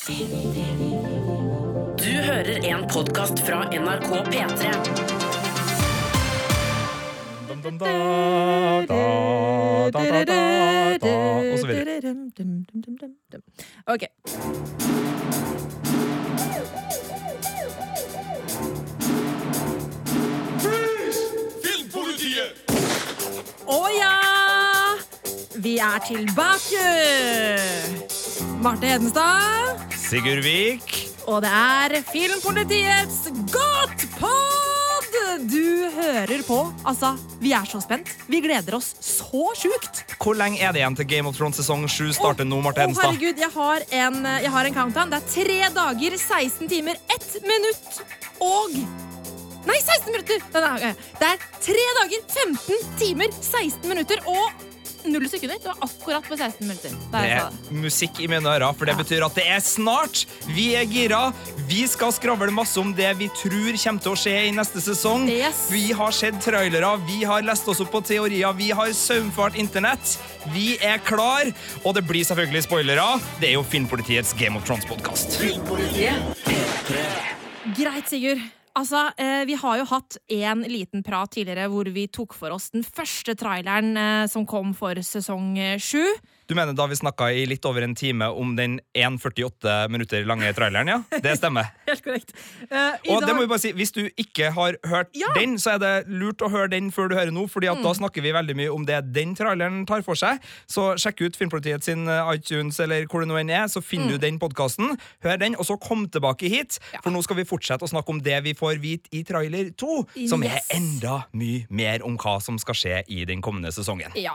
Du hører en podkast fra NRK P3. Dum, dum, da, da, da, da, da, da, og så videre. Ok. Å ja! Vi er tilbake! Marte Hedenstad. Sigurd Vik. Og det er Filmpolitiets Godtpod! Du hører på. Altså, vi er så spent. Vi gleder oss så sjukt. Hvor lenge er det igjen til Game of Thrones sesong 7 starter nå, Marte Å, Hedenstad? herregud, jeg har, en, jeg har en countdown. Det er tre dager, 16 timer, 1 minutt og Nei, 16 minutter! Det er tre dager, 15 timer, 16 minutter og null sekunder. Det var akkurat på 16 minutter. Det. er musikk i mine ører, for det betyr at det er snart. Vi er gira. Vi skal skravle masse om det vi tror kommer til å skje i neste sesong. Yes. Vi har sett trailere, vi har lest oss opp på teorier, vi har saumfart internett. Vi er klar, og det blir selvfølgelig spoilere. Det er jo Filmpolitiets Game of Thrones-podkast. Greit, Sigurd. Altså, eh, Vi har jo hatt en liten prat tidligere hvor vi tok for oss den første traileren eh, som kom for sesong sju. Du mener da vi snakka i litt over en time om den 1,48 minutter lange traileren, ja? Det stemmer. Helt korrekt. Uh, og Og det må vi bare si, Hvis du ikke har hørt Ja. den, så er det lurt å høre den før du hører nå, fordi at Mm. da snakker vi veldig mye om det den traileren tar for seg. Så sjekk ut Filmpolitiet sin eh, iTunes eller hvor det nå enn er, så finner Mm. du den podkasten. Hør den, og så kom tilbake hit, for nå skal vi fortsette å snakke om det vi får vite i trailer 2, som er enda mye mer om hva som skal skje i den kommende sesongen. Ja.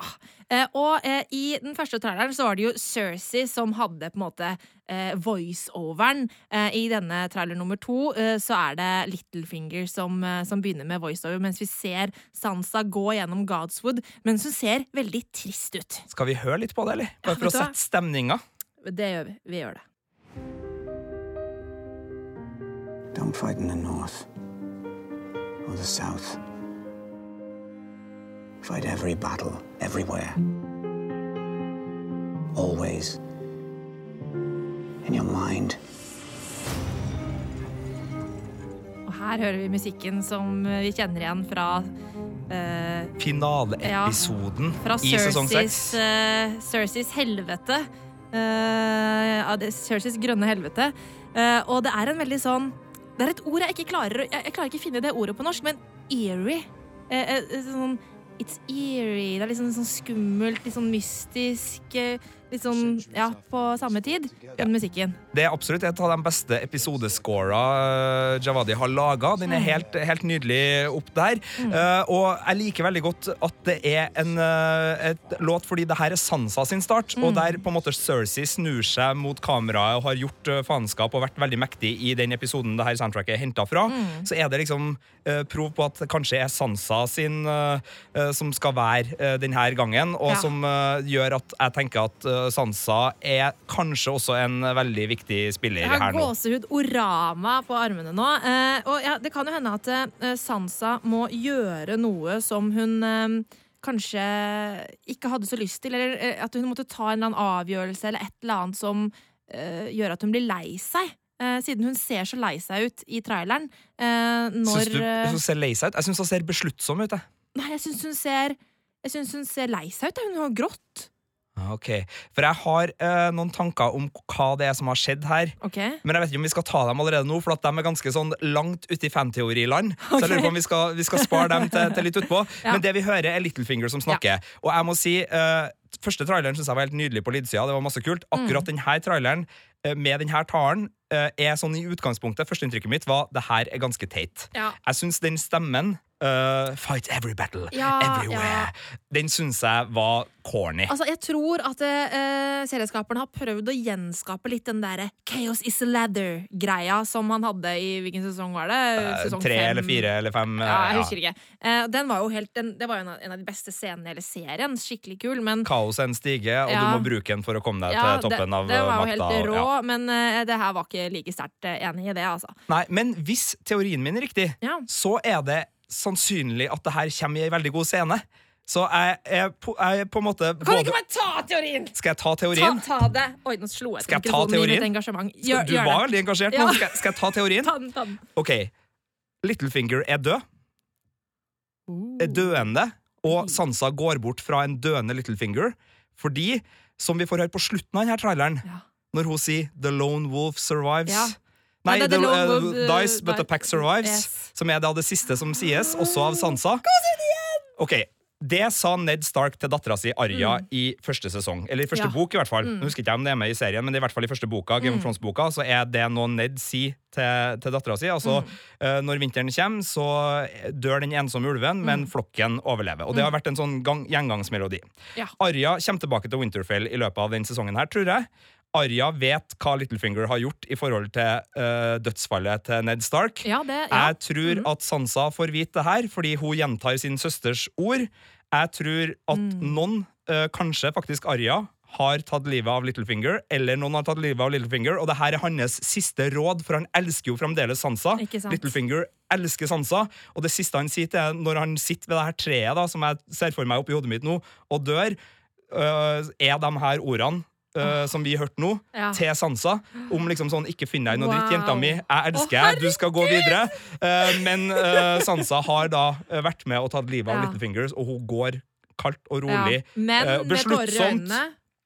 Eh, og eh, i den første traileren så var det jo Cersei som hadde på en måte eh, voiceoveren. Eh, I denne trailer nummer to eh, så er det Littlefinger som, eh, som begynner med voiceover, mens vi ser Sansa gå gjennom Godswood, mens hun ser veldig trist ut. Skal vi høre litt på det, eller? Bare for å sette stemninga. Det gjør vi. Vi gjør det. Don't fight in the north or the south. Fight every battle, everywhere. Always. In your mind. Og her hører vi musikken som eh, vi kjenner igjen fra uh, Finaleepisoden Fra i sesong seks. uh, Cerseis helvete. Uh, ja, er Cerseis grønne helvete. Uh, og det er en veldig sånn Det er et ord jeg ikke klarer Jeg, jeg klarer ikke finne det ordet på norsk, men eerie. Uh, eh, sånn It's eerie. Det er litt sånn, sånn skummelt, litt sånn mystisk. Eh, Litt sånn Ja, på samme tid. Den musikken. Det er absolutt et av de beste episodescora uh, Javadi har laga. Den er helt, helt nydelig opp der. Eh, og jeg liker veldig godt at det er en eh, et låt fordi det her er Sansa sin start, og der på en måte Cersei snur seg mot kameraet og har gjort eh, faenskap og vært veldig mektig i den episoden det her soundtracket er henta fra, så er det liksom uh, prov på at det kanskje er Sansa sin eh, eh, som skal være uh, denne gangen, og Ja. som eh, gjør at jeg tenker at Sansa er kanskje også en veldig viktig spiller Jeg har gåsehud orama på armene nå. Eh, og ja, det kan jo hende at eh, Sansa må gjøre noe som hun eh, kanskje ikke hadde så lyst til, eller at hun måtte ta en eller annen avgjørelse eller et eller annet som eh, gjør at hun blir lei seg. Siden hun ser så lei seg ut i traileren. når Syns du hun ser lei seg ut? Jeg syns hun ser besluttsom ut. jeg. Nei, jeg syns hun ser jeg synes hun ser lei seg ut. Hun har grått. Ah, Ok, For jeg har eh, noen tanker om hva det er som har skjedd her. Okay. Men jeg vet ikke om vi skal ta dem allerede nå, for at de er ganske sånn langt ute i fanteoriland. Så jeg lurer på om vi skal, vi skal spare dem til, til litt utpå. Ja. Men det vi hører, er Littlefinger som snakker. Og jeg må si, eh, første traileren synes jeg var helt nydelig på lydsida. Det var masse kult. Akkurat denne traileren eh, med denne talen eh, er sånn i utgangspunktet Førsteinntrykket mitt var det her er ganske teit. Ja. Jeg syns den stemmen eh, Fight every battle, Ja, everywhere. Den syns jeg var corny. Altså, jeg tror at uh, serieskaperen har prøvd å gjenskape litt den derre Chaos is a ladder-greia som han hadde i Hvilken sesong var det? Eh, Sesong Tre fem? eller fire eller fem. Ja, jeg husker ikke. Eh, den var jo helt, den, det var jo en av, en av de beste scenene i hele serien. Skikkelig kul, men Kaos er en stige, og Ja. du må bruke den for å komme deg ja, til toppen det, av det eh, var jo helt rå, ja. men det her var ikke like sterkt enig i det, altså. Nei, men hvis teorien min er riktig, Ja. så er det sannsynlig at det her kommer i ei veldig god scene. Så jeg er på, jeg er på en måte Kan du ikke bare ta teorien? Skal jeg ta Ta, teorien? ta det. Oi, nå slo jeg til ta mikrofonen i mitt engasjement. Skal- Gjør, du gjør var veldig engasjert Ja. Skal, skal jeg ta teorien? Ta den, ta den. OK. Littlefinger er død. Er døende. Og Sansa går bort fra en døende Littlefinger fordi, som vi får høre på slutten av denne traileren, Ja. når hun sier 'The lone wolf survives' Ja. Nei, Nei, det lone uh, Dice but the pack survives. Yes. Som er da det siste som sies, også av Sansa. Ok, Det sa Ned Stark til dattera si Arya i første sesong. Eller i første Mm. Ja. Mm. bok, i hvert fall. Nå husker ikke jeg om det er med i serien, men det er i hvert fall i første boka, Game of Thrones-boka, så er det noe Ned sier til, til dattera si. Altså, Mm. uh, når vinteren kommer, så dør den ensomme ulven, Mm. men flokken overlever. Og det har vært en sånn gang, gjengangsmelodi. Ja. Arya kommer tilbake til Winterfell i løpet av den sesongen her, tror jeg. Arya vet hva Littlefinger har gjort i forhold til uh, dødsfallet til Ned Stark. Ja, det, ja. Jeg tror at Sansa får vite det her, fordi hun gjentar sin søsters ord. Jeg tror at Mm. noen, uh, kanskje faktisk Arya, har tatt livet av Littlefinger, eller noen har tatt livet av Littlefinger, og det her er hans siste råd, for han elsker jo fremdeles Sansa. Littlefinger elsker Sansa, og det siste han sier til når han sitter ved det her treet, da, som jeg ser for meg oppi hodet mitt nå, og dør, uh, er de her ordene øh, som vi hørte nå, Ja. til Sansa, om liksom sånn 'ikke finn deg noe Wow. dritt, jenta mi', 'jeg elsker deg, du skal gå videre'. Uh, men uh, Sansa har da vært med og tatt livet av Ja. Littlefingers, og hun går kaldt og ja. rolig. Men eh,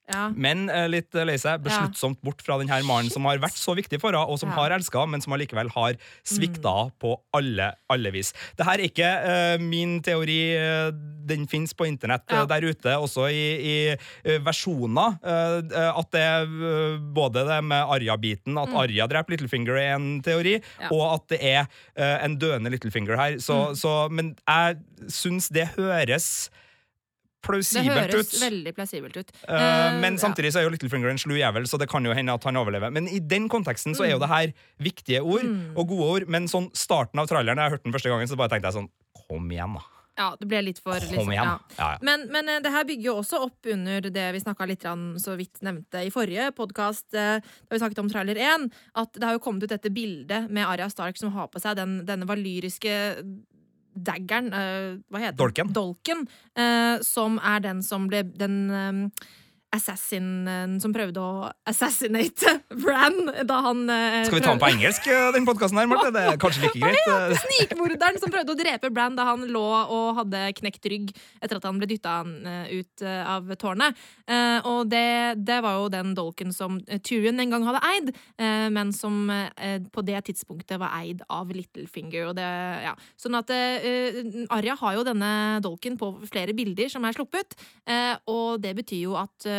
Ja. Men eh, litt eh, lei seg, besluttsomt bort fra den her mannen som har vært så viktig for henne, og som Ja. har elska men som allikevel har svikta på alle, alle vis. Det her er ikke uh, min teori. den fins på internett Ja. der ute, også i, i versjoner. eh, at det eh, både det med Arja-biten, at Arja dreper Littlefinger, er en teori, Mm. Og at det er en døende Littlefinger her. Så, Mm. så, men jeg syns det høres Det høres ut. veldig plausibelt ut. Uh, men ja. samtidig så er jo Littlefinger en slu jævel, så det kan jo hende at han overlever. Men i den konteksten så er jo det her viktige ord Mm. og gode ord. Men sånn starten av traileren, da jeg hørte den første gangen, så bare tenkte jeg sånn Kom igjen, da. Ja, det ble litt for Kom liksom, ja. Ja, ja. Men, men eh, det her bygger jo også opp under det vi snakka litt så vidt nevnte i forrige podkast, da vi snakket om trailer 1, at det har jo kommet ut dette bildet med Arya Stark som har på seg den, denne valyriske daggeren eh, Hva heter Dolken. den? Dolken. eh, som er den som ble Den eh, assassinen som prøvde å assassinate Bran da han eh, Skal vi ta den på engelsk, eh, den podkasten her, Marte? Det er kanskje like greit. ja, Snikmorderen som prøvde å drepe Bran da han lå og hadde knekt rygg etter at han ble dytta ut eh, av tårnet. Eh, og det, det var jo den dolken som eh, Tyrion en gang hadde eid, eh, men som eh, på det tidspunktet var eid av Littlefinger. Det, ja. Sånn at Arja Arya har jo denne dolken på flere bilder som er sluppet, eh, og det betyr jo at eh,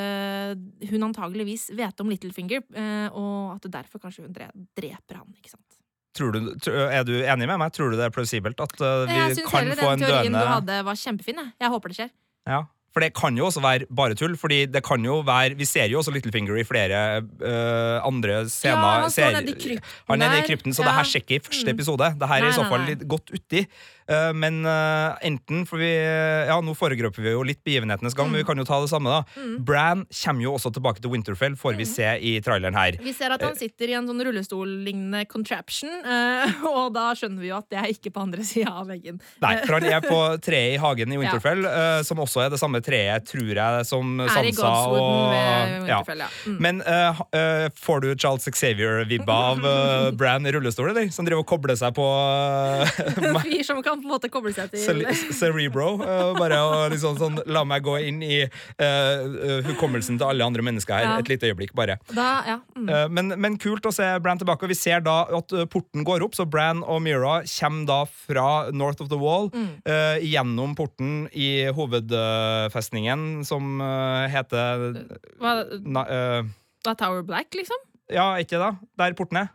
hun antageligvis vet om Littlefinger, eh, og at det derfor kanskje hun dreper han, ikke sant. Tror du, er du enig med meg? Tror du det er plausibelt at eh, vi Jeg syns kan heller få den teorien døende du hadde, var kjempefin. Jeg, jeg håper det skjer. Ja. For det kan jo også være bare tull. Fordi det kan jo være Vi ser jo også Littlefinger i flere uh, andre scener. Ja, han ser- nede i krypten Han er nede i krypten, så Ja. det her skjer ikke i første Mm. episode. Det her er i så fall litt godt uti. Uh, men uh, enten For vi Ja, nå foregrøper vi jo litt begivenhetenes gang, men vi kan jo ta det samme, da. Mm. Bran kommer jo også tilbake til Winterfell, får vi se i traileren her. Vi ser at han sitter i en sånn rullestol-lignende contraption, og da skjønner vi jo at det er ikke på andre sida av veggen. Nei, for han er på treet i hagen i Winterfell, eh, som også er det samme treet, tror jeg, som Sansa Er i Godswooden ja. Ja. Mm. Men uh, eh, får du Charles Xavier-vibba av uh, Bran i rullestol, eller? Som driver og kobler seg på uh, fyr som kan på en måte koble seg til Cerebro. bare å liksom sånn La meg gå inn i hukommelsen til alle andre mennesker her Ja. et lite øyeblikk, bare. da, ja. Mm. Men, men kult å se Bran tilbake. Og vi ser da at porten går opp, så Bran og Mira kommer da fra North of the Wall Mm. gjennom porten i hovedfestningen, som eh, heter Hva, na, hva Tower Black, liksom? Ja, ikke det? Der porten er.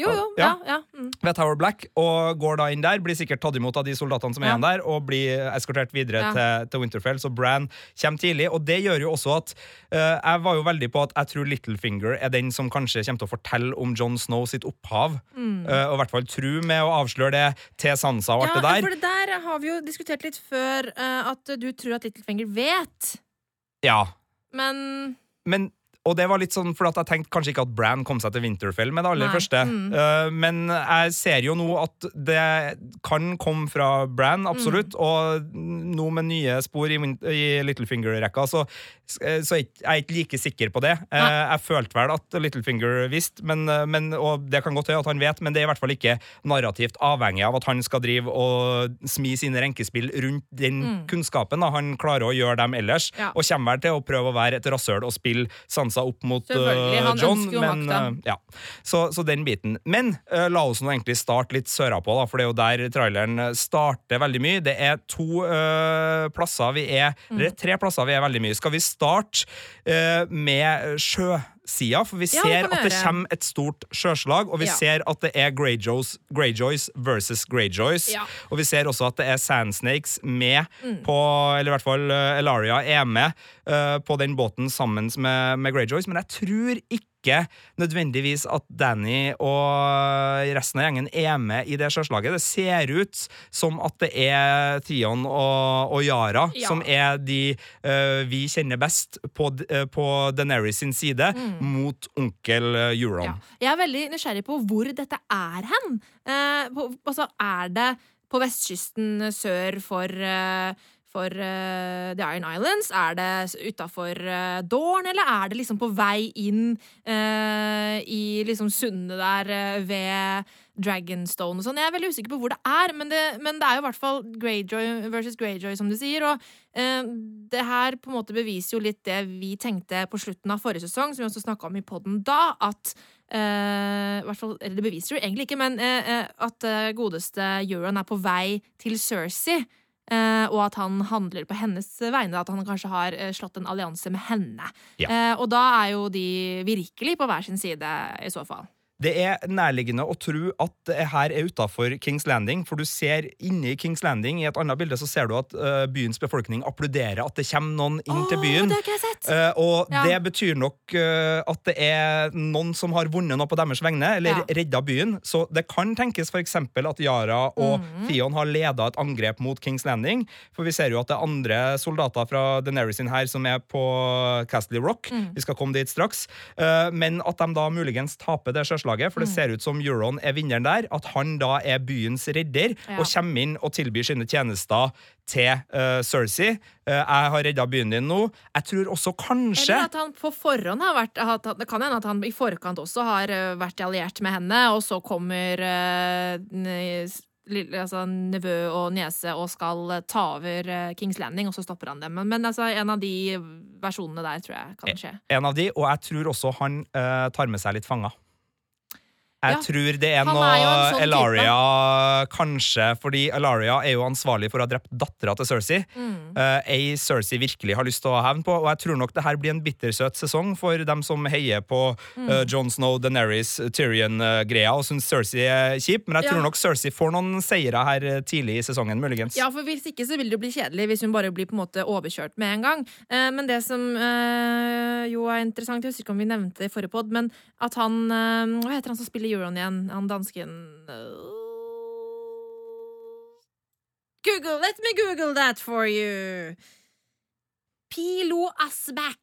Jo, jo. Ja. Ja. Mm. ved Tower Black og går da inn der. Blir sikkert tatt imot av de soldatene som er igjen der, og blir eskortert videre til, til Winterfell. Så Bran kommer tidlig, og det gjør jo også at uh, Jeg var jo veldig på at jeg tror Littlefinger er den som kanskje kommer til å fortelle om John Snow sitt opphav. Mm. uh, og i hvert fall tru med å avsløre det til Sansa og alt det der. Ja, for det der har vi jo diskutert litt før, uh, at du tror at Littlefinger vet, Ja, men men og det var litt sånn, for jeg tenkte kanskje ikke at Bran kom seg til Winterfell med det aller Nei. første. Eh, men jeg ser jo nå at det kan komme fra Bran, absolutt. Og nå med nye spor i, i Littlefinger-rekka, så, så er jeg er ikke like sikker på det. Uh, jeg følte vel at Littlefinger visste, men, men, og det kan godt hende at han vet, men det er i hvert fall ikke narrativt avhengig av at han skal drive og smi sine renkespill rundt den kunnskapen. Da. Han klarer å gjøre dem ellers, Ja. og kommer vel til å prøve å være et rasshøl og spille Sansa opp mot han John. jo men, eh, ja. så, så den biten. Men eh, la oss nå egentlig starte litt sørapå, da, for det er jo der traileren starter veldig mye. Det er to plasser vi er Mm. Eller tre plasser vi er veldig mye. Skal vi starte med med sjøsida? For vi Ja, det ser at det kommer et stort sjøslag, og vi Ja. ser at det er Greyjoys, Greyjoys versus Greyjoys. Ja. Og vi ser også at det er Sandsnakes med Mm. på Eller i hvert fall eh, Elaria er med uh, på den båten sammen med, med Greyjoys, men jeg tror ikke nødvendigvis at Danny og resten av gjengen er med i det sjøslaget. Det ser ut som at det er Theon og, og Yara Ja. som er de uh, vi kjenner best på, eh, på Daenerys sin side, mot onkel eh, Euron. Ja. Jeg er veldig nysgjerrig på hvor dette er hen. Uh, på, altså, er det på vestkysten sør for eh, for uh, The Iron Islands? Er det utafor uh, Dorn, eller er det liksom på vei inn uh, i liksom sundet der eh, ved Dragonstone og sånn? Jeg er veldig usikker på hvor det er, men det, men det er jo i hvert fall Greyjoy versus Greyjoy, som du sier. Og eh, det her på en måte beviser jo litt det vi tenkte på slutten av forrige sesong, som vi også snakka om i poden da, at Uh, fall, eller Det beviser jo egentlig ikke, men uh, uh, at eh, godeste Euron er på vei til Cersei. Eh, og at han handler på hennes vegne. At han kanskje har eh, slått en allianse med henne. Ja. Eh, og da er jo de virkelig på hver sin side, i så fall. Det er nærliggende å tro at det her er utafor Kings Landing, for du ser inni Kings Landing i et annet bilde så ser du at uh, byens befolkning applauderer at det kommer noen inn til Åh, byen. Det har ikke jeg sett! Uh, og Ja. det betyr nok uh, at det er noen som har vunnet noe på deres vegne, eller Ja. redda byen. Så det kan tenkes eksempel at Yara og mm. Theon har leda et angrep mot Kings Landing. For vi ser jo at det er andre soldater fra Daenerys sin her som er på Castley Rock. Mm. Vi skal komme dit straks. Men at de da muligens taper det sjøslaget, for det Mm. ser ut som Euron er vinneren der. At han da er byens redder Ja. og kommer inn og tilbyr sine tjenester til uh, Cersei. Uh, jeg har redda byen din nå. Jeg tror også kanskje Eller at han på forhånd har vært at, Det kan hende at han i forkant også har eh, vært alliert med henne, og så kommer uh, lille, altså, nevø og niese og skal ta over Kings Landing, og så stopper han dem. Men, men altså, en av de versjonene der tror jeg kan skje. En av de, og jeg tror også han uh, tar med seg litt fanger. Jeg Ja, tror det er noe sånn. Elaria Kanskje, fordi Elaria er jo ansvarlig for å ha drept dattera til Cersei. Mm. Uh, ei Cersei virkelig har lyst til å ha hevn på, og jeg tror nok det her blir en bittersøt sesong for dem som heier på Mm. uh, Jon Snow, Daenerys, Tyrion-greia og syns Cersei er kjip, men jeg tror Ja. nok Cersei får noen seire her eh, tidlig i sesongen, muligens. Ja, for Hvis ikke så vil det jo bli kjedelig hvis hun bare blir på en måte overkjørt med en gang. Eh, men det som eh, jo er interessant, jeg husker ikke om vi nevnte det i forrige pod, men at han eh, Hva heter han som spiller Euron igjen? Han dansken Google, let me google that for you. Pilo Asback.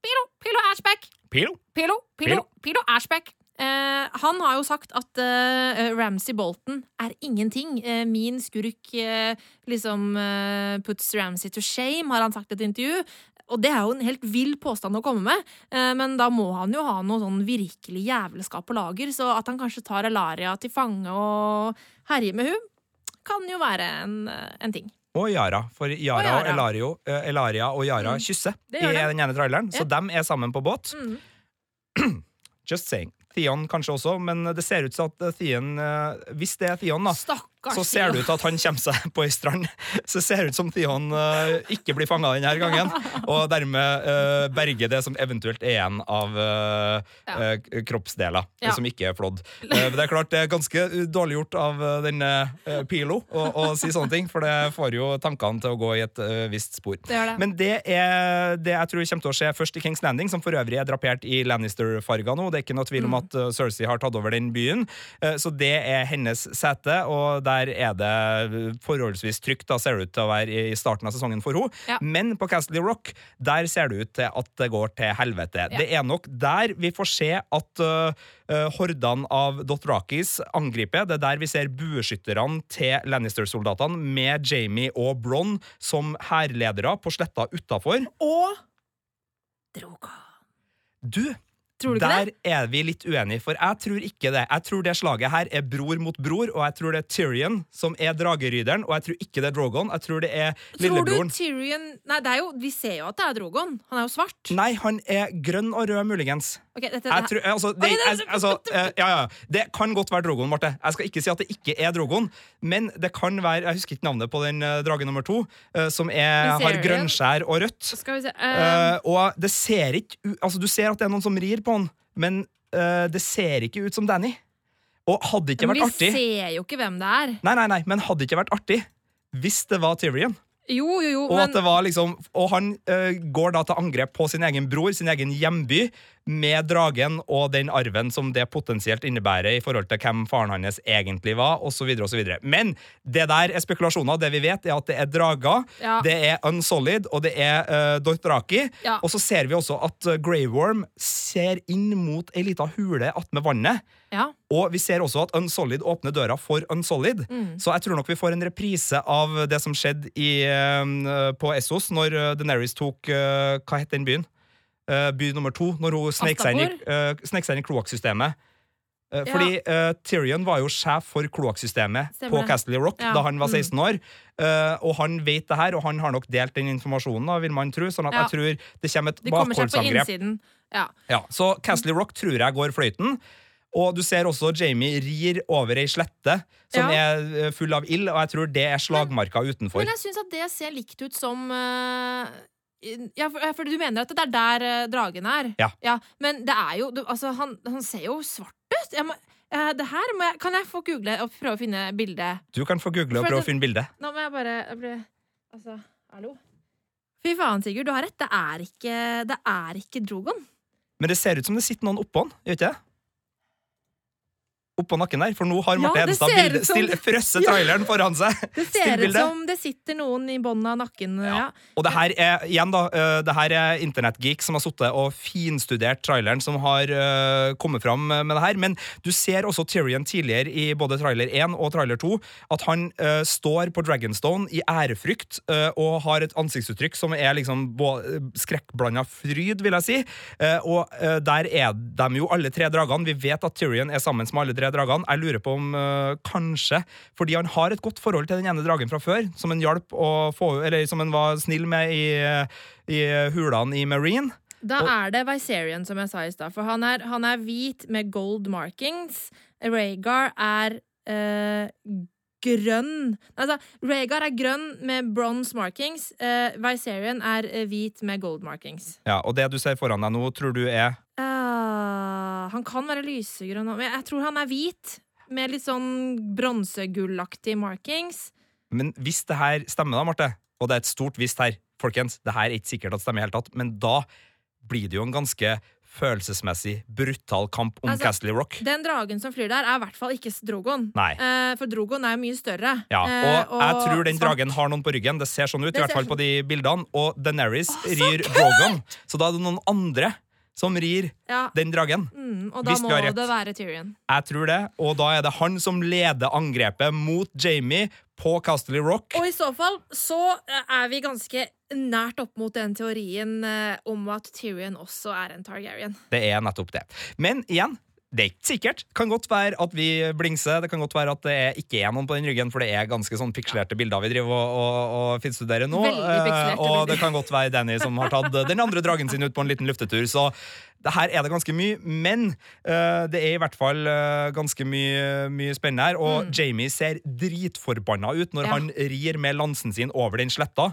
Pilo, Pilo Ashback. Pilo? Pilo, Pilo, Pilo. Pilo Ashback. Eh, han har jo sagt at eh, Ramsay Bolton er ingenting. Eh, min skurk eh, liksom eh, puts Ramsay to shame, har han sagt i et intervju. Og det er jo en helt vill påstand å komme med, eh, men da må han jo ha noe sånn virkelig jævelskap på lager, så at han kanskje tar Elaria til fange og herjer med hun, kan jo være en, en ting. Og Yara, for Yara og, Og Elario, eh, Elaria og Yara Mm. kysser i den ene traileren, så Ja. dem er sammen på båt. Mm. Just saying. Theon kanskje også, men det ser ut som at Theon eh, Hvis det er Theon, da, Stakkars så ser det ut til at han kommer seg på ei strand. Så det ut som Theon uh, ikke blir fanga denne gangen, og dermed uh, berger det som eventuelt er igjen av uh, kroppsdeler Ja. som ikke er flådd. Det er klart det er ganske dårlig gjort av denne Pilo å, å si sånne ting, for det får jo tankene til å gå i et visst spor. Det det. Men det er det jeg tror kommer til å skje først i Kings Landing, som for øvrig er drapert i Lannister-farger nå. Det er ikke noe tvil om Mm. at Cersei har tatt over den byen, så det er hennes sete, og der der er det forholdsvis trygt, da ser det ut til å være i starten av sesongen for henne. Ja. Men på Castley Rock, der ser det ut til at det går til helvete. Ja. Det er nok der vi får se at uh, uh, hordene av Dothrakis angriper. Det er der vi ser bueskytterne til Lannister-soldatene med Jamie og Bronn som hærledere på sletta utafor. Og droga. Du, der det? er vi litt uenige, for jeg tror ikke det. Jeg tror det slaget her er bror mot bror, og jeg tror det er Tyrion som er drageryderen, og jeg tror ikke det er Drogon. Jeg tror det er Tror du lillebroren. Tyrion Nei, det er jo, vi ser jo at det er Drogon. Han er jo svart. Nei, han er grønn og rød, muligens. Ok, dette, Jeg tror, altså, det, okay, altså, eh, ja, ja. det kan godt være Drogon, Marte. Jeg skal ikke si at det ikke er Drogon, men det kan være Jeg husker ikke navnet på den uh, drage nummer to, uh, som er, har grønnskjær og rødt. Skal vi se uh... Eh, og det ser ikke Altså, du ser at det er noen som rir på han, men eh, det ser ikke ut som Danny. Og hadde ikke Men vært vi ser jo ikke hvem det er. Nei, nei, nei, men hadde ikke vært artig hvis det var Tyrion? Jo, jo, jo, Og, men at det var liksom, og han uh, går da til angrep på sin egen bror, sin egen hjemby, med dragen og den arven som det potensielt innebærer i forhold til hvem faren hans egentlig var, osv. osv. Men det der er spekulasjoner. Det vi vet, er at det er drager, Ja. det er Unsolid, og det er uh, Dothraki. Ja. Og så ser vi også at uh, Grey Worm ser inn mot ei lita hule attmed vannet. Ja. Og vi ser også at Unsolid åpner døra for Unsolid. Mm. Så jeg tror nok vi får en reprise av det som skjedde i, eh, på Essos, når Deneris Daenerys tok eh, Hva het den byen? Eh, by nummer to. Når hun snek seg inn i, uh, kloakksystemet. Eh, Ja. Fordi eh, Tyrion var jo sjef for kloakksystemet på Castley Rock Ja. da han var Mm. 16 år. Uh, og han vet det her, og han har nok delt den informasjonen, da, vil man tro. Sånn at Ja. jeg tror det kommer et bakholdsangrep. Ja, så Castley Rock tror jeg går fløyten. Og du ser også Jamie rir over ei slette som Ja. er eh, full av ild, og jeg tror det er slagmarka utenfor. Men jeg syns at det ser likt ut som uh, ja, for, for du mener at det er der uh, dragen er? Ja. Men det er jo du, Altså, han, han ser jo svart ut. Jeg må, uh, det her må jeg, kan jeg få google og prøve å finne bildet? Du kan få google og prøve å finne bildet. Nå må jeg bare jeg ble, Altså, hallo? Fy faen, Sigurd, du har rett. Det er ikke, det er ikke Drogon. Men det ser ut som det sitter noen oppå den, gjør ikke det? Oppå nakken der, for nå har Ja, Marte ja, Hedenstad bilde- still- frøsset Ja. traileren foran seg. Det ser ut som det sitter noen i bånden av nakken. Ja. Og det her er igjen da, det her er internettgeek som har sittet og finstudert traileren som har uh, kommet fram med det her. Men du ser også Tyrion tidligere i både trailer 1 og trailer 2 at han uh, står på Dragonstone i ærefrykt uh, og har et ansiktsuttrykk som er liksom skrekkblanda fryd, vil jeg si. Og der er de jo alle tre dragene. Vi vet at Tyrion er sammen med alle tre dragene. Jeg lurer på om uh, kanskje fordi han har et godt forhold til den ene dragen fra før, som han hjalp å få Eller som han var snill med i, i hulene i Marine. Da Og- er det Viserion, som jeg sa i stad. For han er, han er hvit med gold markings. Rhaegar er eh, grønn Altså, Rhaegar er grønn med bronze markings. Uh, Viserion er eh, hvit med gold markings. Ja, Og det du ser foran deg nå, tror du er uh, han kan være lysegrønn, men jeg tror han er hvit. Med litt sånn bronsegullaktige markings. Men hvis det her stemmer, da, Marte, og det er et stort hvis her, folkens, det her er ikke sikkert at det stemmer i hele tatt, men da blir det jo en ganske følelsesmessig brutal kamp om Altså, Castle Rock. Den dragen som flyr der, er i hvert fall ikke Drogon. Eh, for Drogon er jo mye større. Ja, Eh, og jeg tror den dragen har noen på ryggen. Det ser sånn ut, Det i hvert fall på de bildene. Og så rir Drogon, så da er det noen andre som rir Ja, den dragen. mm, og da må det være Tyrion. Jeg tror det, og da er det han som leder angrepet mot Jamie på Castley Rock. Og i så fall så er vi ganske nært opp mot den teorien eh, om at Tyrion også er en Targaryen. Det er nettopp det. Men igjen, det er ikke sikkert. Kan godt være at vi blingser. Det kan godt være at det er ikke er noen på den ryggen, for det er ganske sånn pikslerte bilder vi driver og, og, og finstuderer nå. Eh, og det kan godt være Danny som har tatt den andre dragen sin ut på en liten luftetur. Så her er det ganske mye. Men uh, det er i hvert fall uh, ganske mye, mye spennende her. Og Jamie ser dritforbanna ut når Mm. Ja. han rir med lansen sin over den sletta.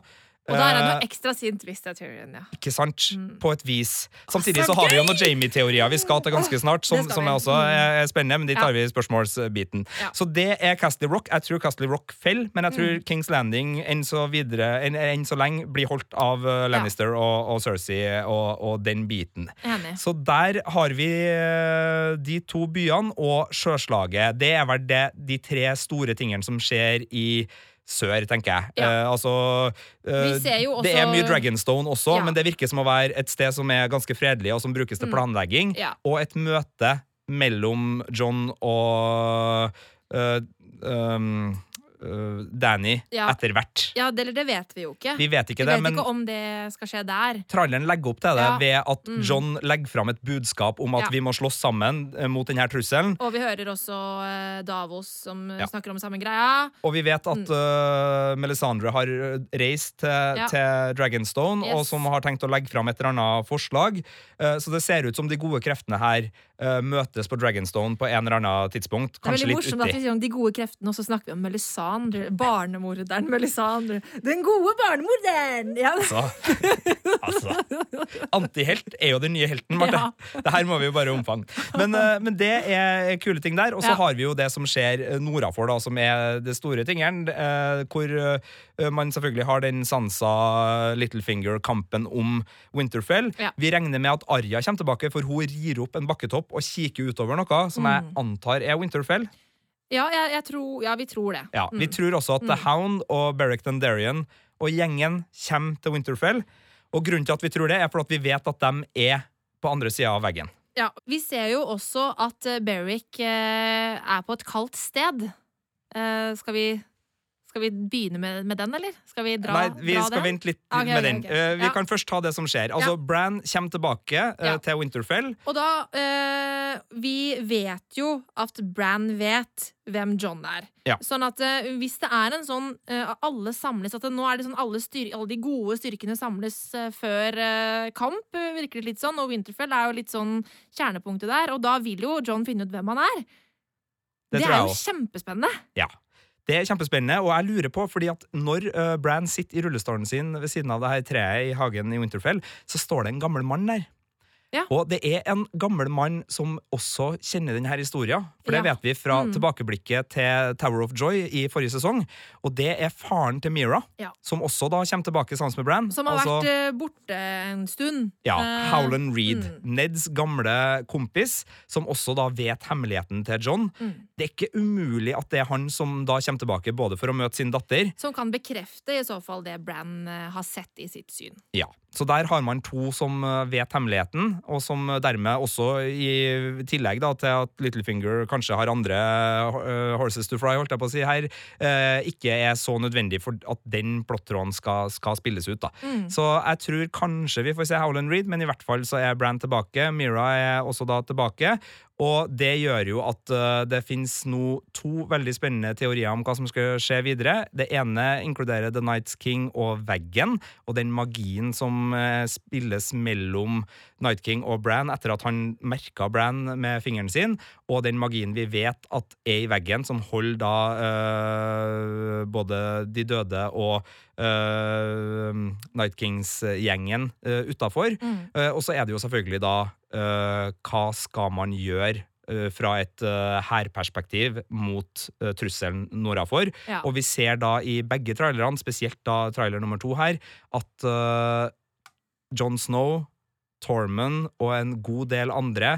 Og da er han Eh, jo ekstra sint hvis det er Tyrion, ja. Ikke sant? Mm. På et vis. Samtidig så har vi jo noen Jamie-teorier vi skal til ganske snart, som, som er også er er spennende, men de tar vi i spørsmålsbiten. Så det er Castley Rock. Jeg tror Castley Rock faller, men jeg tror Mm. Kings Landing enn så, videre, enn, enn så lenge blir holdt av uh, Lannister og, og Cersei og, og den biten. Enig. Så der har vi eh, de to byene og sjøslaget. Det er vel det, de tre store tingene som skjer i sør, tenker jeg. Ja. Eh, altså eh, Vi ser jo Det er mye Dragonstone også, Ja. men det virker som å være et sted som er ganske fredelig, og som brukes til Mm. planlegging. Ja. Og et møte mellom John og eh, um, eh, Danny Ja. etter hvert. Ja, det, eller det vet vi jo ikke. Vi vet ikke vi det, vet men ikke om det skal skje der. Tralleren legger opp til det Ja. ved at Mm. John legger fram et budskap om at Ja. vi må slåss sammen eh, mot denne trusselen. Og vi hører også eh, Davos som snakker om samme greia. Og vi vet at uh, Melisandre har reist til, til Dragonstone, Yes. og som har tenkt å legge fram et eller annet forslag. Uh, så det ser ut som de gode kreftene her uh, møtes på Dragonstone på en eller annen tidspunkt. Det er veldig morsomt at vi sier om de gode kreftene, og så snakker vi om Melisandre. Barnemorderen Melisandre. Den gode barnemorderen! Ja. Altså, altså, Antihelt er jo den nye helten, Marte. Ja. Det her må vi jo bare omfange. Men, uh, men det er kule ting der. Og så Ja. har vi jo det som skjer uh, nordafor, da, som er det store tingeren. uh, hvor man selvfølgelig har den Sansa Littlefinger-kampen om Winterfell. Ja. Vi regner med at Arya kommer tilbake, for hun rir opp en bakketopp og kikker utover noe som jeg Mm. antar er Winterfell. Ja, jeg, jeg tror, ja, vi tror det. Ja, Vi Mm. tror også at The Hound og Beric Dondarrion og gjengen kommer til Winterfell. Og grunnen til at vi tror det, er for at vi vet at de er på andre sida av veggen. Ja, Vi ser jo også at eh, Beric eh, er på et kaldt sted. Eh, skal vi skal vi begynne med, med den, eller? Skal vi dra, Nei, vi dra skal den? vente litt okay, med den. ok. Eh, vi Ja. kan først ta det som skjer. Altså, Ja. Bran kommer tilbake uh, Ja. til Winterfell. Og da uh, Vi vet jo at Bran vet hvem John er. Ja. Sånn at hvis det er en sånn Alle samles At det, nå er det sånn alle, styr, alle de gode styrkene samles før kamp, virker det litt sånn. Og Winterfell er jo litt sånn kjernepunktet der. Og da vil jo John finne ut hvem han er. Det, Det, er jo kjempespennende. Ja. Det er kjempespennende, og jeg lurer på, fordi at når uh, Bran sitter i rullestolen sin ved siden av det her treet i hagen i Winterfell, så står det en gammel mann der. Ja. Og det er en gammel mann som også kjenner denne historien. For det Ja. vet vi fra Mm. tilbakeblikket til Tower of Joy i forrige sesong. Og det er faren til Mira, Ja. som også da kommer tilbake sammen med Bran. Som har Altså- vært eh, borte en stund. Ja, Eh, Howland Reed. mm. Neds gamle kompis, som også da vet hemmeligheten til John. Mm. Det er ikke umulig at det er han som da kommer tilbake både for å møte sin datter. Som kan bekrefte i så fall det Bran eh, har sett i sitt syn. Ja, Så der har man to som eh, vet hemmeligheten, og som dermed også, i tillegg da til at Littlefinger kanskje har andre uh, horses to fry, holdt jeg på å si her, uh, ikke er så nødvendig for at den plottråden skal, skal spilles ut. da. Mm. Så jeg tror kanskje vi får se Howland Reed, men i hvert fall så er Bran tilbake. Mira er også da tilbake. Og det gjør jo at eh, det finnes nå to veldig spennende teorier om hva som skal skje videre. Det ene inkluderer The Nights King og veggen, og den magien som eh, spilles mellom Night King og Bran etter at han merka Bran med fingeren sin, og den magien vi vet at er i veggen, som holder da eh, både de døde og uh, Night Kings-gjengen uh, utafor. Mm. Uh, og så er det jo selvfølgelig da Hva skal man gjøre fra et uh, mot uh, trusselen nordafor? Ja. Og vi ser da i begge trailerne, spesielt da trailer nummer to her, at uh, John Snow, Tormund og en god del andre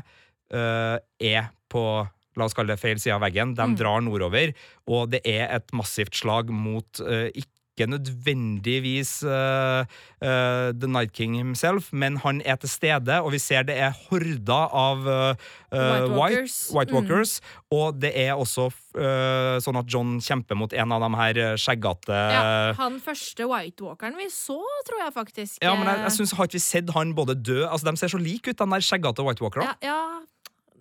uh, er på La oss kalle det feil side av veggen. De Mm. drar nordover, og det er et massivt slag mot uh, ikke nødvendigvis uh, uh, The Night King himself, men han er til stede, og vi ser det er horder av uh, uh, White White, Walkers. Mm. Og det er også sånn at John kjemper mot en av de her skjeggete Ja, han første White Walkeren vi så, tror jeg faktisk. Ja, men jeg, jeg synes, Har ikke vi sett han både dø Altså, De ser så like ut, de der skjeggete White Walkerne. ja, ja.